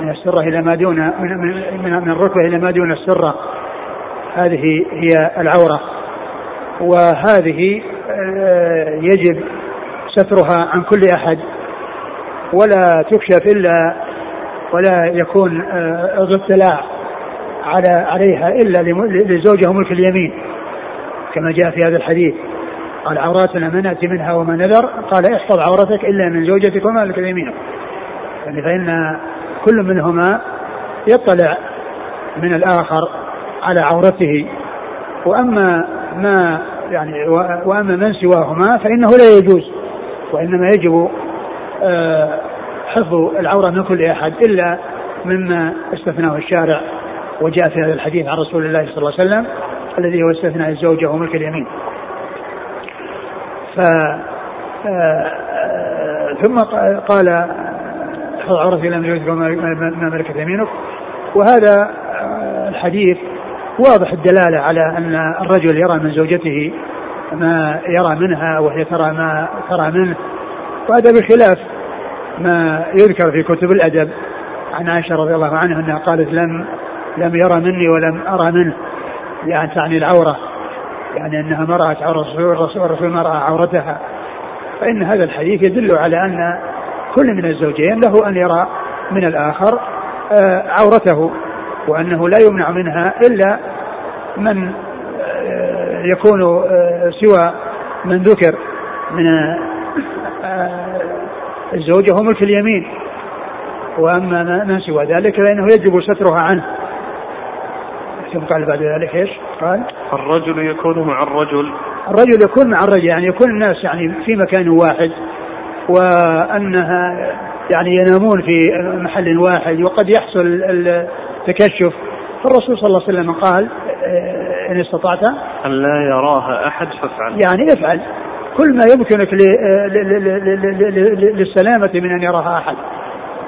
من السرة إلى ما دون من, من, من الركبة إلى ما دون السرة. هذه هي العورة وهذه آه، يجب سترها عن كل أحد ولا تكشف إلا ولا يكون آه، الاطلاع على عليها إلا لزوجه ملك اليمين كما جاء في هذا الحديث. قال عوراتنا ما نأتي منها وما نذر. قال احفظ عورتك إلا من زوجتك وما لك يمينك يعني فإن كل منهما يطلع من الآخر على عورته. وأما ما يعني وأما من سواهما فإنه لا يجوز. وإنما يجب آه، حفظ العورة من كل أحد إلا مما استثناه الشارع وجاء في هذا الحديث عن رسول الله صلى الله عليه وسلم الذي هو استثناء الزوجه وملك اليمين. ف ثم قال احفظ عورتك لم يذكر ما ملكت يمينك وهذا الحديث واضح الدلالة على أن الرجل يرى من زوجته ما يرى منها وهي ترى ما ترى منه. وهذا بخلاف ما يذكر في كتب الأدب. عن عائشة رضي الله عنها أنها قالت لم لم يرى مني ولم أرى منه. يعني تعني العورة. يعني أنها ما رأت عورة الرسول والرسول ما رأى عورتها. فإن هذا الحديث يدل على أن كل من الزوجين له أن يرى من الآخر آه، عورته وأنه لا يمنع منها إلا من يكون آه، سوى من ذكر من الزوجة هو ملك اليمين. وأما من سوى ذلك فإنه يجب سترها عنه. ثم قال بعد ذلك؟ إيش؟ قال الرجل يكون مع الرجل. الرجل يكون مع الرجل يعني يكون الناس يعني في مكان واحد. وأنها يعني ينامون في محل واحد وقد يحصل التكشف. فالرسول صلى الله عليه وسلم قال إن استطعت؟ أن لا يراها أحد فافعل. يعني افعل. كل ما يمكنك للسلامة من أن يراها أحد.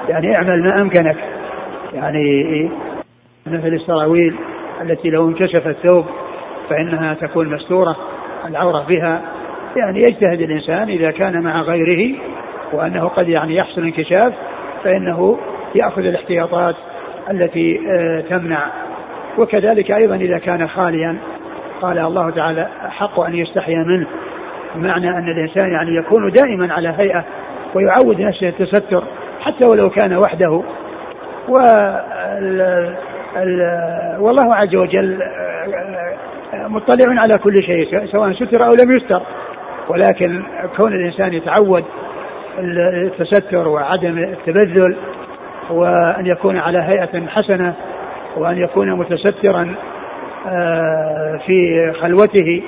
يعني اعمل ما أمكنك. يعني مثل السراويل التي لو انكشف الثوب فإنها تكون مستورة العورة بها. يعني يجتهد الإنسان إذا كان مع غيره وأنه قد يعني يحصل انكشاف فإنه يأخذ الاحتياطات التي آه، تمنع وكذلك أيضا إذا كان خاليا قال الله تعالى حق أن يستحيا منه. بمعنى أن الإنسان يعني يكون دائما على هيئة ويعود نفسه التستر حتى ولو كان وحده. والله عز وجل مطلع على كل شيء سواء ستر أو لم يستر. ولكن كون الإنسان يتعود التستر وعدم التبذل وأن يكون على هيئة حسنة وأن يكون متسترا آه، في خلوته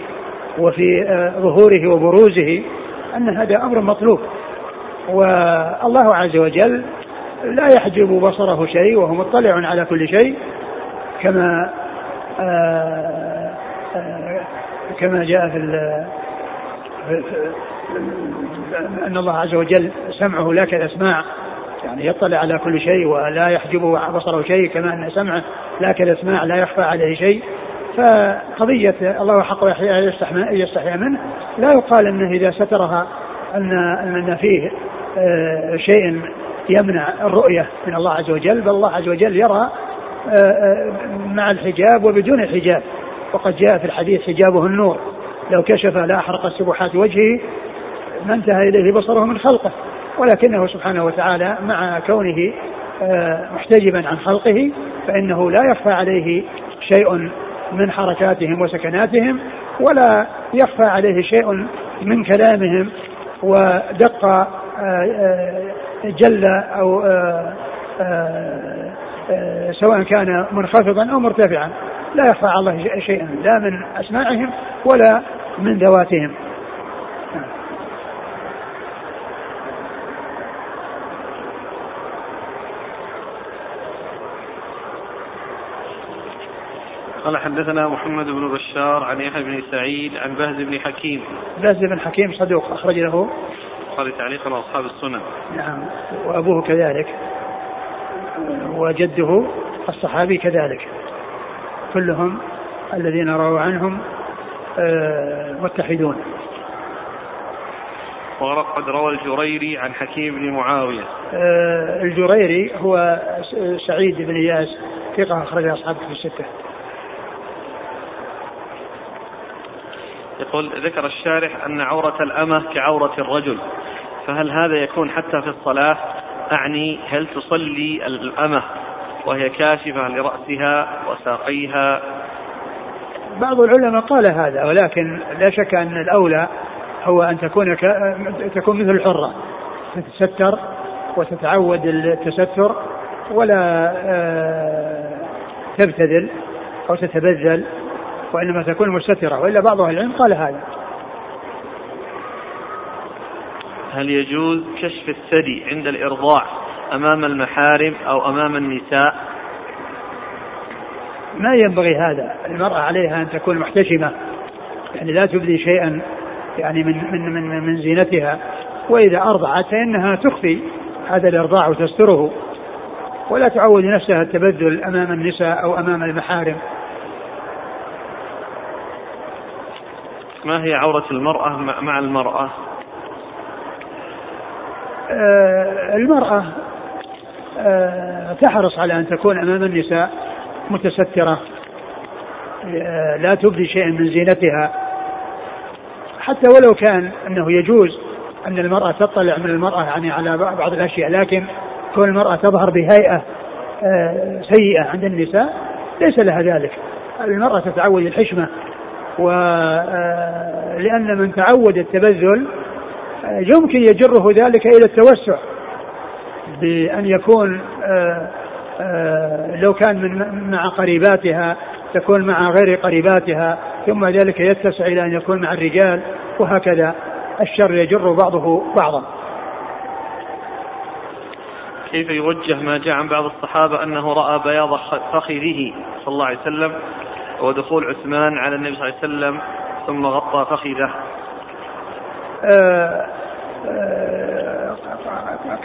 وفي آه، ظهوره وبروزه أن هذا أمر مطلوب. والله عز وجل لا يحجب بصره شيء وهو مطلع على كل شيء كما آه، كما جاء في أن الله عز وجل سمعه لا كالأسماع. يعني يطلع على كل شيء ولا يحجب بصره شيء كما أن سمعه لا كالأسماع لا يخفى عليه شيء. فقضية الله حق يستحيا منه لا يقال أنه إذا سترها أن أن فيه آه، شيء يمنع الرؤية من الله عز وجل بل الله عز وجل يرى آه، آه، مع الحجاب وبدون الحجاب. وقد جاء في الحديث حجابه النور. لو كشف لأحرق سبحات وجهه ما انتهى إليه بصره من خلقه. ولكنه سبحانه وتعالى مع كونه محتجبا عن خلقه فإنه لا يخفى عليه شيء من حركاتهم وسكناتهم ولا يخفى عليه شيء من كلامهم ودق آه، آه، جل آه، سواء كان منخفضا أو مرتفعا. لا يخفى على الله شيئا لا من أسماعهم ولا من ذواتهم. قال حدثنا محمد بن بشار عن يحيى بن سعيد عن بهز بن حكيم. بهز بن حكيم صدوق أخرج له. قال تعليقا أصحاب السنن نعم وأبوه كذلك. وجده الصحابي كذلك. كلهم الذين رووا عنهم آه، متحدون. وقد روى الجريري عن حكيم بن معاوية. آه، الجريري هو سعيد بن إياس ثقة أخرج أصحابه في الستة. يقول ذكر الشارح أن عورة الأمة كعورة الرجل فهل هذا يكون حتى في الصلاة؟ أعني هل تصلي الأمة وهي كاشفة لرأسها وساقيها؟ بعض العلماء قال هذا ولكن لا شك أن الأولى هو أن تكون ك... تكون مثل الحرة تتستر وتتعود التستر ولا آه، تبتذل أو تتبذل وإنما تكون مستترة وإلا بعض أهل العلم قال هذا. هل يجوز كشف الثدي عند الإرضاع أمام المحارم أو أمام النساء؟ ما ينبغي هذا. المرأة عليها أن تكون محتشمة يعني لا تبدي شيئا يعني من من من, من زينتها. وإذا أرضعت فإنها تخفي هذا الإرضاع وتستره ولا تعود نفسها التبذل أمام النساء أو أمام المحارم. ما هي عورة المرأة مع المرأة؟ آه المرأة آه تحرص على أن تكون أمام النساء متسترة آه لا تبدي شيئا من زينتها. حتى ولو كان أنه يجوز أن المرأة تطلع من المرأة يعني على بعض الأشياء لكن كون المرأة تظهر بهيئة آه، سيئة عند النساء ليس لها ذلك. المرأة تتعود الحشمة ولأن آه، من تعود التبذل آه، يمكن يجره ذلك إلى التوسع بأن يكون لو كان من مع قريباتها تكون مع غير قريباتها ثم ذلك يتسع إلى أن يكون مع الرجال وهكذا الشر يجر بعضه بعضا. كيف يوجه ما جاء عن بعض الصحابة أنه رأى بياض فخذه صلى الله عليه وسلم ودخول عثمان على النبي صلى الله عليه وسلم ثم غطى فخذه. آه، آه،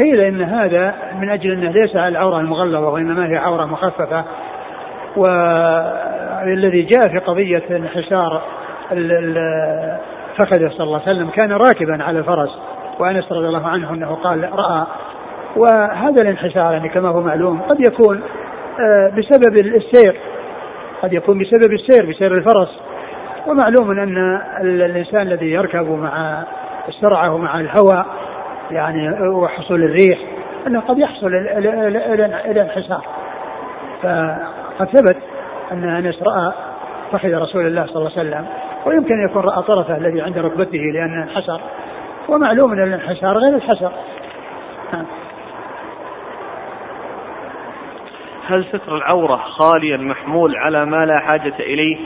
قيل إن هذا من أجل إنه ليس على العورة المغلظة وإنما هي عورة مخففة. والذي جاء في قضية انحسار فخذه صلى الله عليه وسلم كان راكبا على الفرس وأنس رضي الله عنه إنه قال رأى. وهذا الانحسار يعني كما هو معلوم قد يكون آه، بسبب السير قد يكون بسبب السير بسير الفرس. ومعلوم أن الإنسان الذي يركب مع السرعة ومع الهواء يعني وحصول الريح أنه قد يحصل الانحسار. فقد ثبت أن أنس رأى فخذ رسول الله صلى الله عليه وسلم. ويمكن أن يكون رأى طرفه الذي عند ركبته لأنه انحسر. ومعلوم أن الانحسار غير الحسر. نعم. هل ستر العورة خاليا محمول على ما لا حاجة إليه؟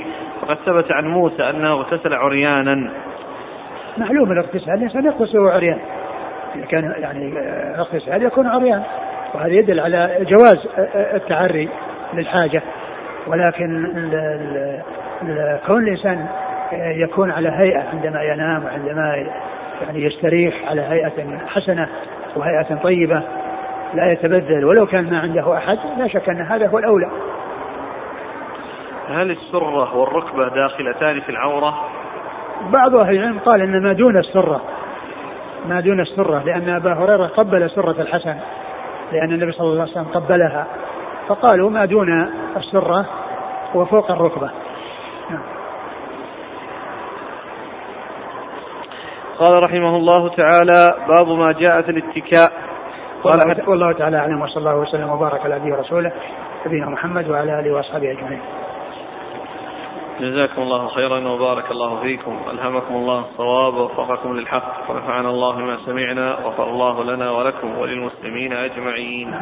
وقد ثبت عن موسى أنه اغتسل عريانا. معلوم الاغتسال الإنسان يغتسل عريان. إذا كان يعني اغتسال يكون عريان. وهذا يدل على جواز التعري للحاجة. ولكن كون الإنسان يكون على هيئة عندما ينام وعندما يعني يستريح على هيئة حسنة وهيئة طيبة لا يتبذل ولو كان ما عنده أحد لا شك أن هذا هو الأولى هل السرة والركبة داخلتان في العورة؟ بعض أهل العلم قال أن ما دون السرة ما دون السرة لأن أبا هريرة قبل سرة الحسن لأن النبي صلى الله عليه وسلم قبلها فقالوا ما دون السرة وفوق الركبة. قال رحمه الله تعالى باب ما جاء في الاتكاء قال والله تعالى أعلم وصلى الله وسلم وبارك على نبينا ورسوله نبينا محمد وعلى آله وأصحابه أجمعين. جزاكم الله خيرا وبارك الله فيكم. ألهمكم الله الصواب ووفقكم للحق ونفعنا الله ما سمعنا وغفر الله لنا ولكم وللمسلمين أجمعين.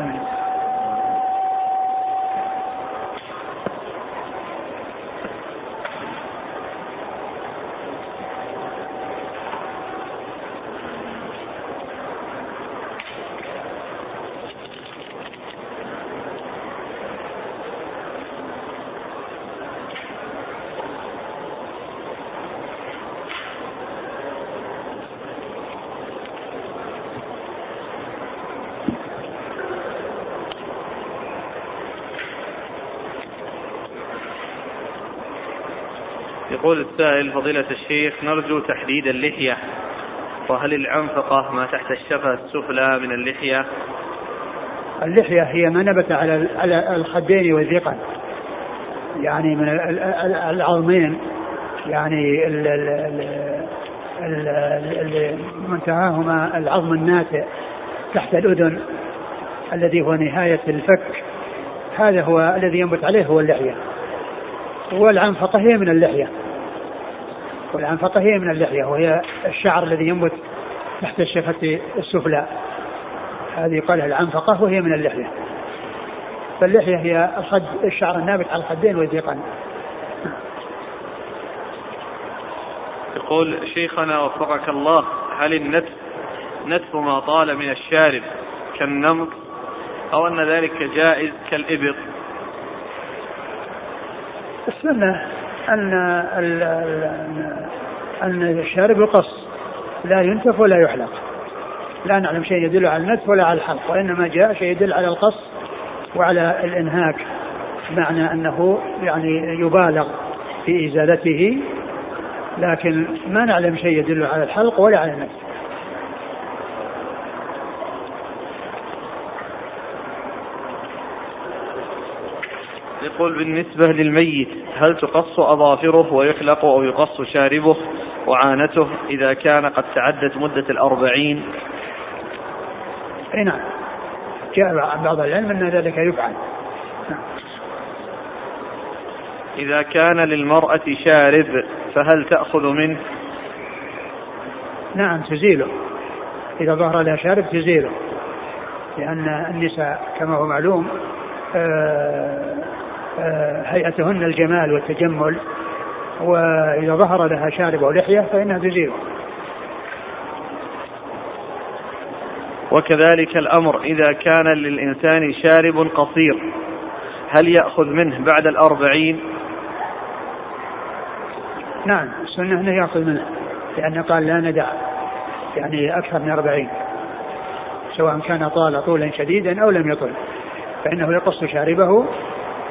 يقول السائل فضيلة الشيخ نرجو تحديد اللحية. وهل العنفقة ما تحت الشفة السفلى من اللحية؟ اللحية هي ما نبت على على الخدين والذقن يعني من العظمين. يعني منتهاهما العظم الناتئ تحت الأذن الذي هو نهاية الفك. هذا هو الذي ينبت عليه هو اللحية. والعنفقة هي من اللحية. والعنفقة هي من اللحية وهي الشعر الذي ينبت تحت الشفة السفلى. هذه يقال العنفقة وهي من اللحية. فاللحية هي الخد الشعر النابت على الخدين والذقن يقول شيخنا وفقك الله هل النتف نتف ما طال من الشارب كالنمط أو أن ذلك جائز كالإبط؟ السنة أن أن الشارب يقص. لا ينتف ولا يحلق. لا نعلم شيء يدل على النتف ولا على الحلق وإنما جاء شيء يدل على القص وعلى الإنهاك بمعنى أنه يعني يبالغ في إزالته لكن ما نعلم شيء يدل على الحلق ولا على النتف. يقول بالنسبة للميت هل تقص أظافره ويحلق أو يقص شاربه وعانته إذا كان قد تعدت مدة الأربعين أي نعم جاء بعض العلم أن ذلك يفعل. إذا كان للمرأة شارب فهل تأخذ منه؟ نعم تزيله إذا ظهر لها شارب تزيله لأن النساء كما هو معلوم آه، هيئتهن الجمال والتجمل وإذا ظهر لها شارب أو لحية فإنها تزيله وكذلك الأمر إذا كان للإنسان شارب قصير هل يأخذ منه بعد الأربعين؟ نعم السنة أنه يأخذ منه لأنه قال لا ندع يعني أكثر من أربعين. سواء كان طال طولا شديدا أو لم يطل فإنه يقص شاربه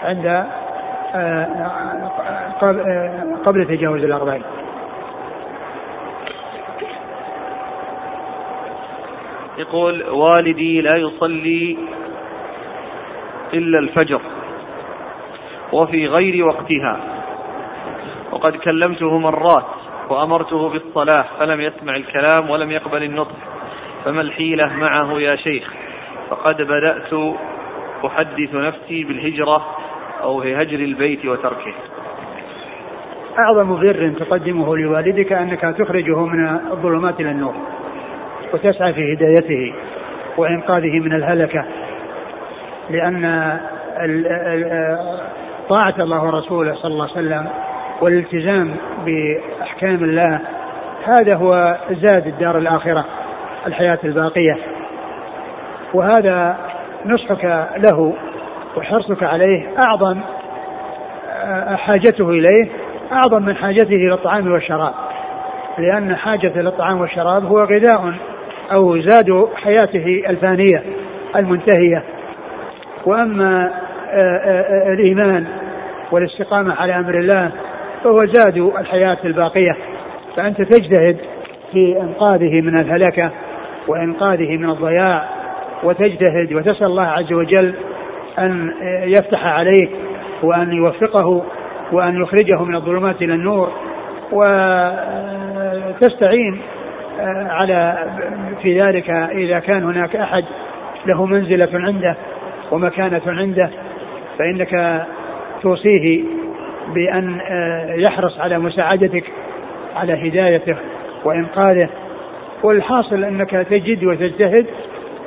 عند آه، آه، قبل تجاوز الأربعين. يقول والدي لا يصلي إلا الفجر وفي غير وقتها. وقد كلمته مرات وأمرته بالصلاة فلم يسمع الكلام ولم يقبل النطق. فما الحيلة معه يا شيخ؟ فقد بدأت أحدث نفسي بالهجرة أو في هجر البيت وتركه. أعظم بر تقدمه لوالدك أنك تخرجه من الظلمات إلى النور وتسعى في هدايته وإنقاذه من الهلكة لأن طاعة الله ورسوله صلى الله عليه وسلم والالتزام بأحكام الله هذا هو زاد الدار الآخرة الحياة الباقية. وهذا نصحك له وحرصك عليه أعظم حاجته إليه أعظم من حاجته إلى الطعام والشراب. لأن حاجة للطعام والشراب هو غذاء أو زاد حياته الفانية المنتهية. وأما آه، آه، آه، الإيمان والاستقامة على أمر الله فهو زاد الحياة الباقية. فأنت تجتهد في إنقاذه من الهلكة وإنقاذه من الضياع وتجتهد وتسأل الله عز وجل أن يفتح عليه وأن يوفقه وأن يخرجه من الظلمات إلى النور وتستعين على في ذلك إذا كان هناك أحد له منزلة عنده ومكانة عنده فإنك توصيه بأن آه، يحرص على مساعدتك على هدايته وإنقاذه. والحاصل أنك تجد وتجتهد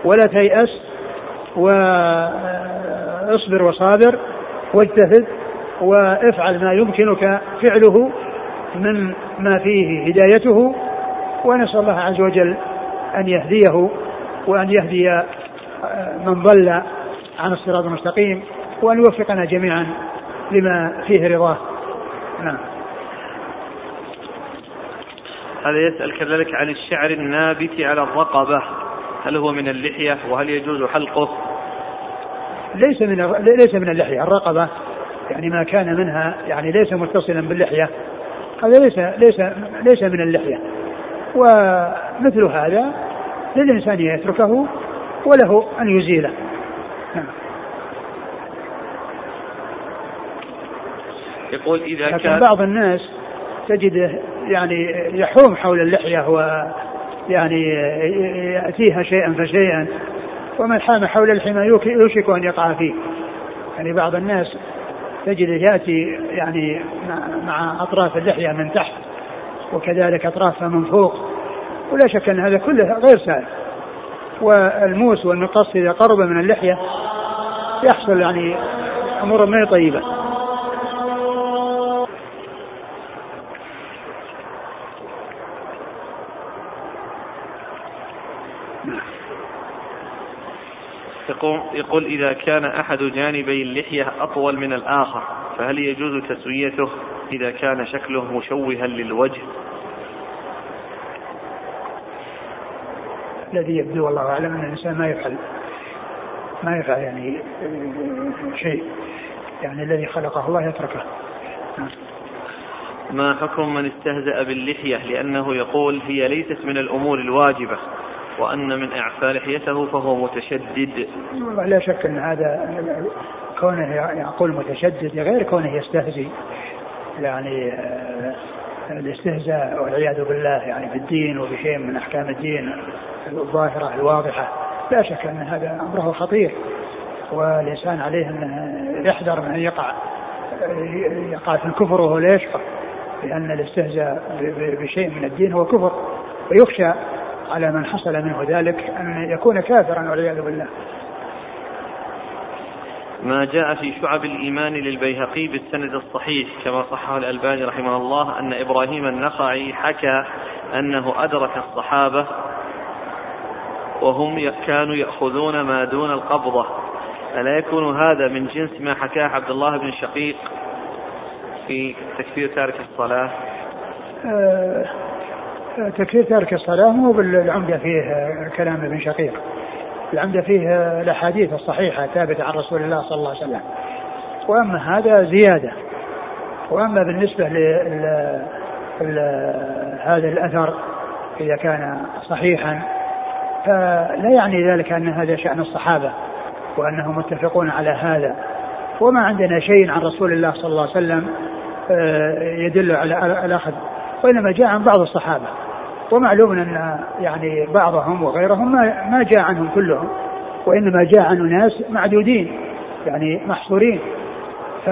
ولا تيأس واصبر وصابر واجتهد وافعل ما يمكنك فعله من ما فيه هدايته ونسأل الله عز وجل أن يهديه وأن يهدي من ضل عن الصراط المستقيم وأن يوفقنا جميعا لما فيه رضاه. نعم. هذا يسأل كذلك عن الشعر النابت على الرقبة هل هو من اللحية وهل يجوز حلقه؟ ليس من ليس من اللحية الرقبة يعني ما كان منها يعني ليس متصلا باللحية هذا ليس ليس ليس من اللحية. ومثل هذا للإنسان يتركه وله أن يزيله. نعم. يقول إذا لكن كان بعض الناس تجده يعني يحوم حول اللحية و يعني يأتيها شيئا فشيئا. ومن حام حول الحمى يوشك أن يقع فيه. يعني بعض الناس تجده يأتي يعني مع أطراف اللحية من تحت وكذلك أطرافها من فوق ولا شك أن هذا كله غير سائل. والموس والمقص إذا قرب من اللحية يحصل يعني أمور ما طيبة. يقول, يقول إذا كان أحد جانبي اللحية أطول من الآخر فهل يجوز تسويته؟ إذا كان شكله مشوها للوجه. الذي يبدو والله أعلم أن الإنسان ما يفعل ما يفعل يعني شيء. يعني الذي خلقه الله يتركه. ما حكم من استهزأ باللحية؟ لأنه يقول هي ليست من الأمور الواجبة. وأن من إعفاء لحيته فهو متشدد. لا شك أن هذا كونه يقول متشدد غير كونه يستهزي يعني آه، الاستهزاء والعياذ بالله يعني بالدين وبشيء من أحكام الدين الظاهرة الواضحة. لا شك أن هذا أمره خطير. والإنسان عليه أن يحذر من أن يقع يقع في الكفر وهو لا يشعر لأن الاستهزاء بشيء من الدين هو كفر. ويخشى على من حصل منه ذلك أن يكون كافرا والعياذ بالله. ما جاء في شعب الإيمان للبيهقي بالسند الصحيح كما صحه الألباني رحمه الله أن إبراهيم النخعي حكى أنه أدرك الصحابة وهم كانوا يأخذون ما دون القبضة ألا يكون هذا من جنس ما حكاه عبد الله بن شقيق في تكفير تارك الصلاة أه تكفير تارك الصلاة مو بالعمدة فيه كلام ابن شقيق. العمدة فيه الأحاديث الصحيحة الثابتة عن رسول الله صلى الله عليه وسلم. وأما هذا زيادة. وأما بالنسبة ل هذا الأثر إذا كان صحيحا فلا يعني ذلك أن هذا شأن الصحابة وأنهم متفقون على هذا. وما عندنا شيء عن رسول الله صلى الله عليه وسلم آه، يدل على الأخذ. وإنما جاء عن بعض الصحابة. ومعلوم أن يعني بعضهم وغيرهم ما ما جاء عنهم كلهم وإنما جاء عن ناس معدودين يعني محصورين. ف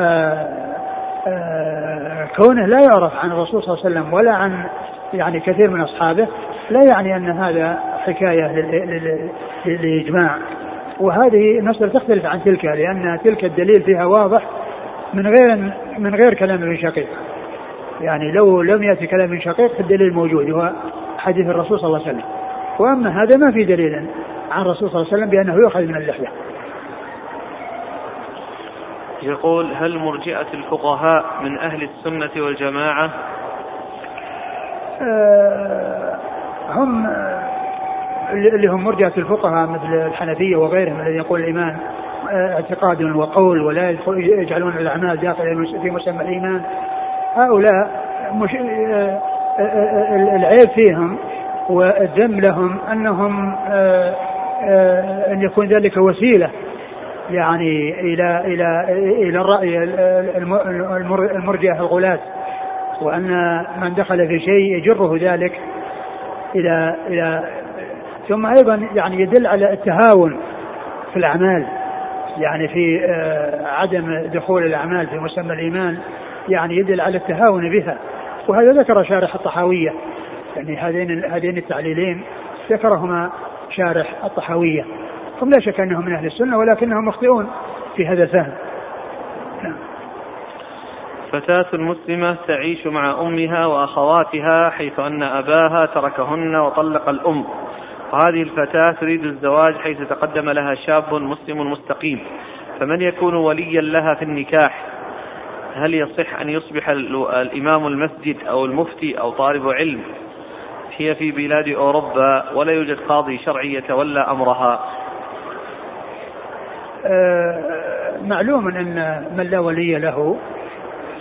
آه، كونه لا يعرف عن الرسول صلى الله عليه وسلم ولا عن يعني كثير من أصحابه لا يعني أن هذا حكاية للإجماع. وهذه المساله تختلف عن تلك لأن تلك الدليل فيها واضح من غير من غير كلام ابن شقيق. يعني لو لم يأتي كلام ابن شقيق فالدليل موجود حديث الرسول صلى الله عليه وسلم. وأما هذا ما في دليل عن الرسول صلى الله عليه وسلم بأنه يؤخذ من اللحية. يقول هل مرجئة الفقهاء من أهل السنة والجماعة؟ أه هم اللي هم مرجئة الفقهاء مثل الحنفية وغيرهم الذي يقول الإيمان آه، اعتقاد وقول ولا يجعلون الأعمال داخل في مسمى الإيمان. هؤلاء مش آه، آه، العيب فيهم والذم لهم أنهم أن يكون ذلك وسيلة يعني إلى إلى إلى الرأي المرجئة الغلاة وأن من دخل في شيء يجره ذلك إلى إلى ثم أيضا يعني يدل على التهاون في الأعمال يعني في آه، عدم دخول الأعمال في مسمى الإيمان يعني يدل على التهاون بها. وهذا ذكر شارح الطحاوية. يعني هذين هذين التعليلين ذكرهما شارح الطحاوية. هم لا شك أنهم من أهل السنة ولكنهم مخطئون في هذا الفهم. نعم. فتاة مسلمة تعيش مع أمها وأخواتها حيث أن أباها تركهن وطلق الأم. وهذه الفتاة تريد الزواج حيث تقدم لها شاب مسلم مستقيم. فمن يكون وليا لها في النكاح؟ هل يصح أن يصبح الإمام المسجد أو المفتي أو طالب علم؟ هي في بلاد أوروبا ولا يوجد قاضي شرعي يتولى أمرها. أه معلوم أن من لا ولي له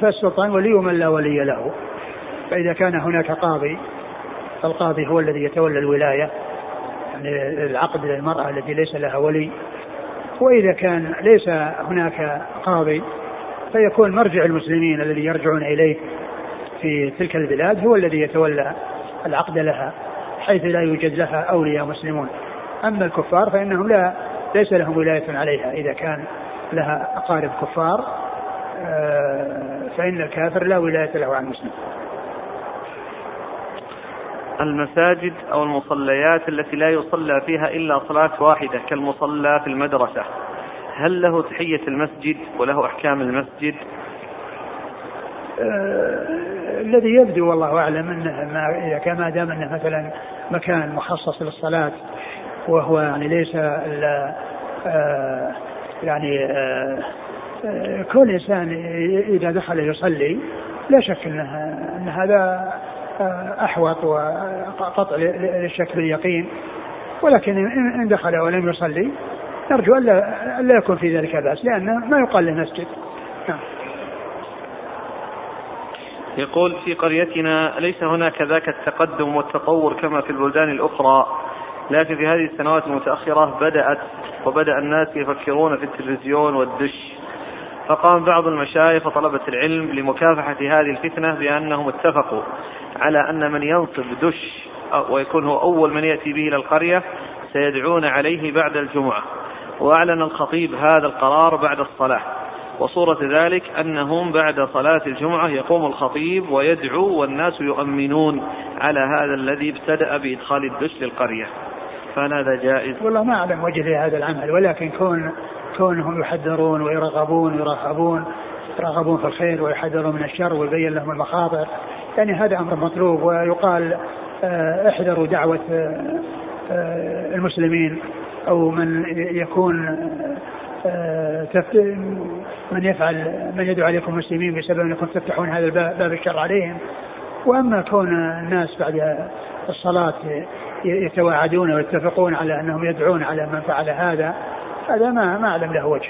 فالسلطان ولي من لا ولي له. فإذا كان هناك قاضي فالقاضي هو الذي يتولى الولاية يعني العقد للمرأة التي ليس لها ولي. وإذا كان ليس هناك قاضي فيكون مرجع المسلمين الذي يرجعون إليه في تلك البلاد هو الذي يتولى العقد لها حيث لا يوجد لها أولياء مسلمون. أما الكفار فإنهم لا ليس لهم ولاية عليها. إذا كان لها أقارب كفار آه، فإن الكافر لا ولاية له عن المسلم المساجد أو المصليات التي لا يصلى فيها إلا صلاة واحدة كالمصلى في المدرسة. هل له تحية المسجد وله أحكام المسجد؟ آه الذي يبدو والله أعلم أنه ما إذا كان ما دام أنه مثلا مكان مخصص للصلاة وهو يعني ليس إلا آه يعني آه آه كل إنسان إذا دخل يصلي لا شك أنه أن هذا أحوط وقطع للشك باليقين ولكن إن دخل ولم يصلي نرجو ألا, ألا يكون في ذلك بأس لأنه ما يقال له مسجد. نعم. يقول في قريتنا ليس هناك ذاك التقدم والتطور كما في البلدان الأخرى؟ لكن في هذه السنوات المتأخرة بدأت وبدأ الناس يفكرون في التلفزيون والدش. فقام بعض المشايخ وطلبة العلم لمكافحة هذه الفتنة بأنهم اتفقوا على أن من ينصب دش ويكون هو أول من يأتي به إلى القرية سيدعون عليه بعد الجمعة. وأعلن الخطيب هذا القرار بعد الصلاة. وصورة ذلك أنهم بعد صلاة الجمعة يقوم الخطيب ويدعو والناس يؤمنون على هذا الذي ابتدأ بإدخال الدش للقرية. فهل هذا جائز؟ والله ما أعلم وجه لهذا العمل ولكن كون كونهم يحذرون ويرغبون ويرهبون يرغبون في الخير ويحذرون من الشر ويبين لهم المخاطر يعني هذا أمر مطلوب. ويقال آه، احذروا دعوة آه، آه، المسلمين. أو من يكون من يفعل من يدعو عليكم المسلمين بسبب انكم تفتحون هذا الباب باب الشر عليهم وأما كون الناس بعد الصلاة يتواعدون ويتفقون على أنهم يدعون على من فعل هذا هذا ما ما أعلم له وجه.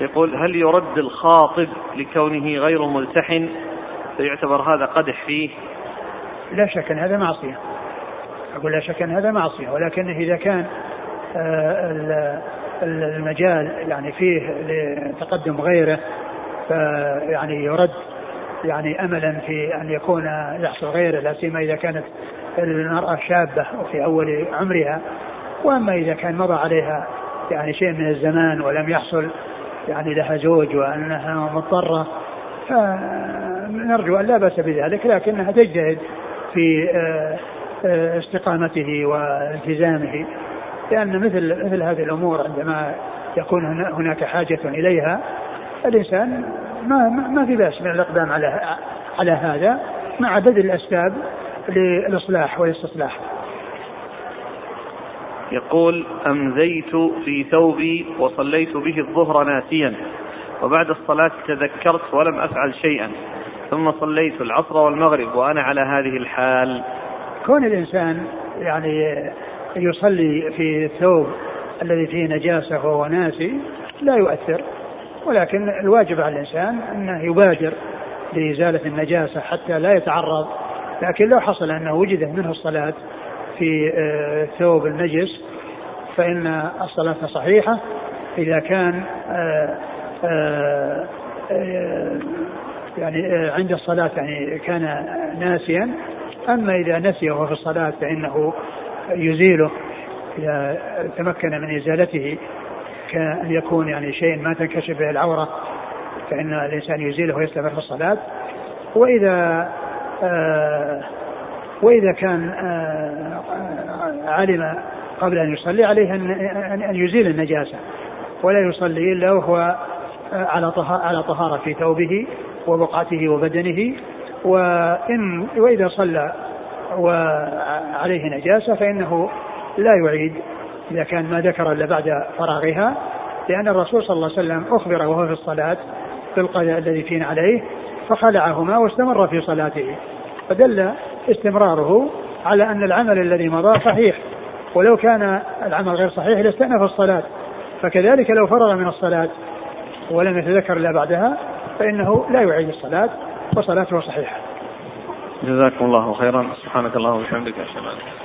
يقول هل يرد الخاطب لكونه غير ملتحن فيعتبر هذا قدح فيه؟ لا شك إن هذا معصية. أقول لا شك أن هذا معصية ولكن إذا كان آه، المجال يعني فيه لتقدم غيره فيعني يرد يعني املا في أن يكون يحصل غيره لا سيما إذا كانت المرأة شابة وفي أول عمرها. وأما إذا كان مضى عليها يعني شيء من الزمان ولم يحصل يعني لها زوج وأنها مضطرة فنرجو أن لا بأس بذلك لكنها تجتهد في آه، استقامته والتزامه لأن مثل مثل هذه الأمور عندما يكون هناك حاجة إليها الإنسان ما ما في بأس من الإقدام على على هذا مع بذل الأسباب للإصلاح والاستصلاح. يقول أمزيت في ثوبي وصليت به الظهر ناسيا وبعد الصلاة تذكرت ولم أفعل شيئا ثم صليت العصر والمغرب وأنا على هذه الحال كون الإنسان يعني يصلي في الثوب الذي فيه نجاسة وهو ناسي لا يؤثر ولكن الواجب على الإنسان أنه يبادر لإزالة النجاسة حتى لا يتعرض لكن لو حصل أنه وجدت منه الصلاة في آه، ثوب النجس فإن الصلاة صحيحة. إذا كان آه، آه، يعني عند الصلاة يعني كان ناسيا أما إذا نسي وهو في الصلاة فإنه يزيله إذا تمكن من إزالته كأن يكون يعني شيء ما تنكشف به العورة فإن الإنسان يزيله ويستمر في الصلاة. وإذا آه وإذا كان آه علم قبل أن يصلي عليه أن يزيل النجاسة. ولا يصلي إلا وهو على على طهارة في ثوبه وبقعته وبدنه. وإن وإذا صلى وعليه نجاسة فإنه لا يعيد إذا كان ما ذكر إلا بعد فراغها لأن الرسول صلى الله عليه وسلم أخبر وهو في الصلاة بالقضاء الذي فين عليه فخلعهما واستمر في صلاته. فدل استمراره على أن العمل الذي مضى صحيح. ولو كان العمل غير صحيح لاستأنف الصلاة. فكذلك لو فرغ من الصلاة ولم يتذكر إلا بعدها فإنه لا يعيد الصلاة. وصلاته صحيحة جزاكم الله خيرا. سبحانك اللهم وبحمدك أشهد أن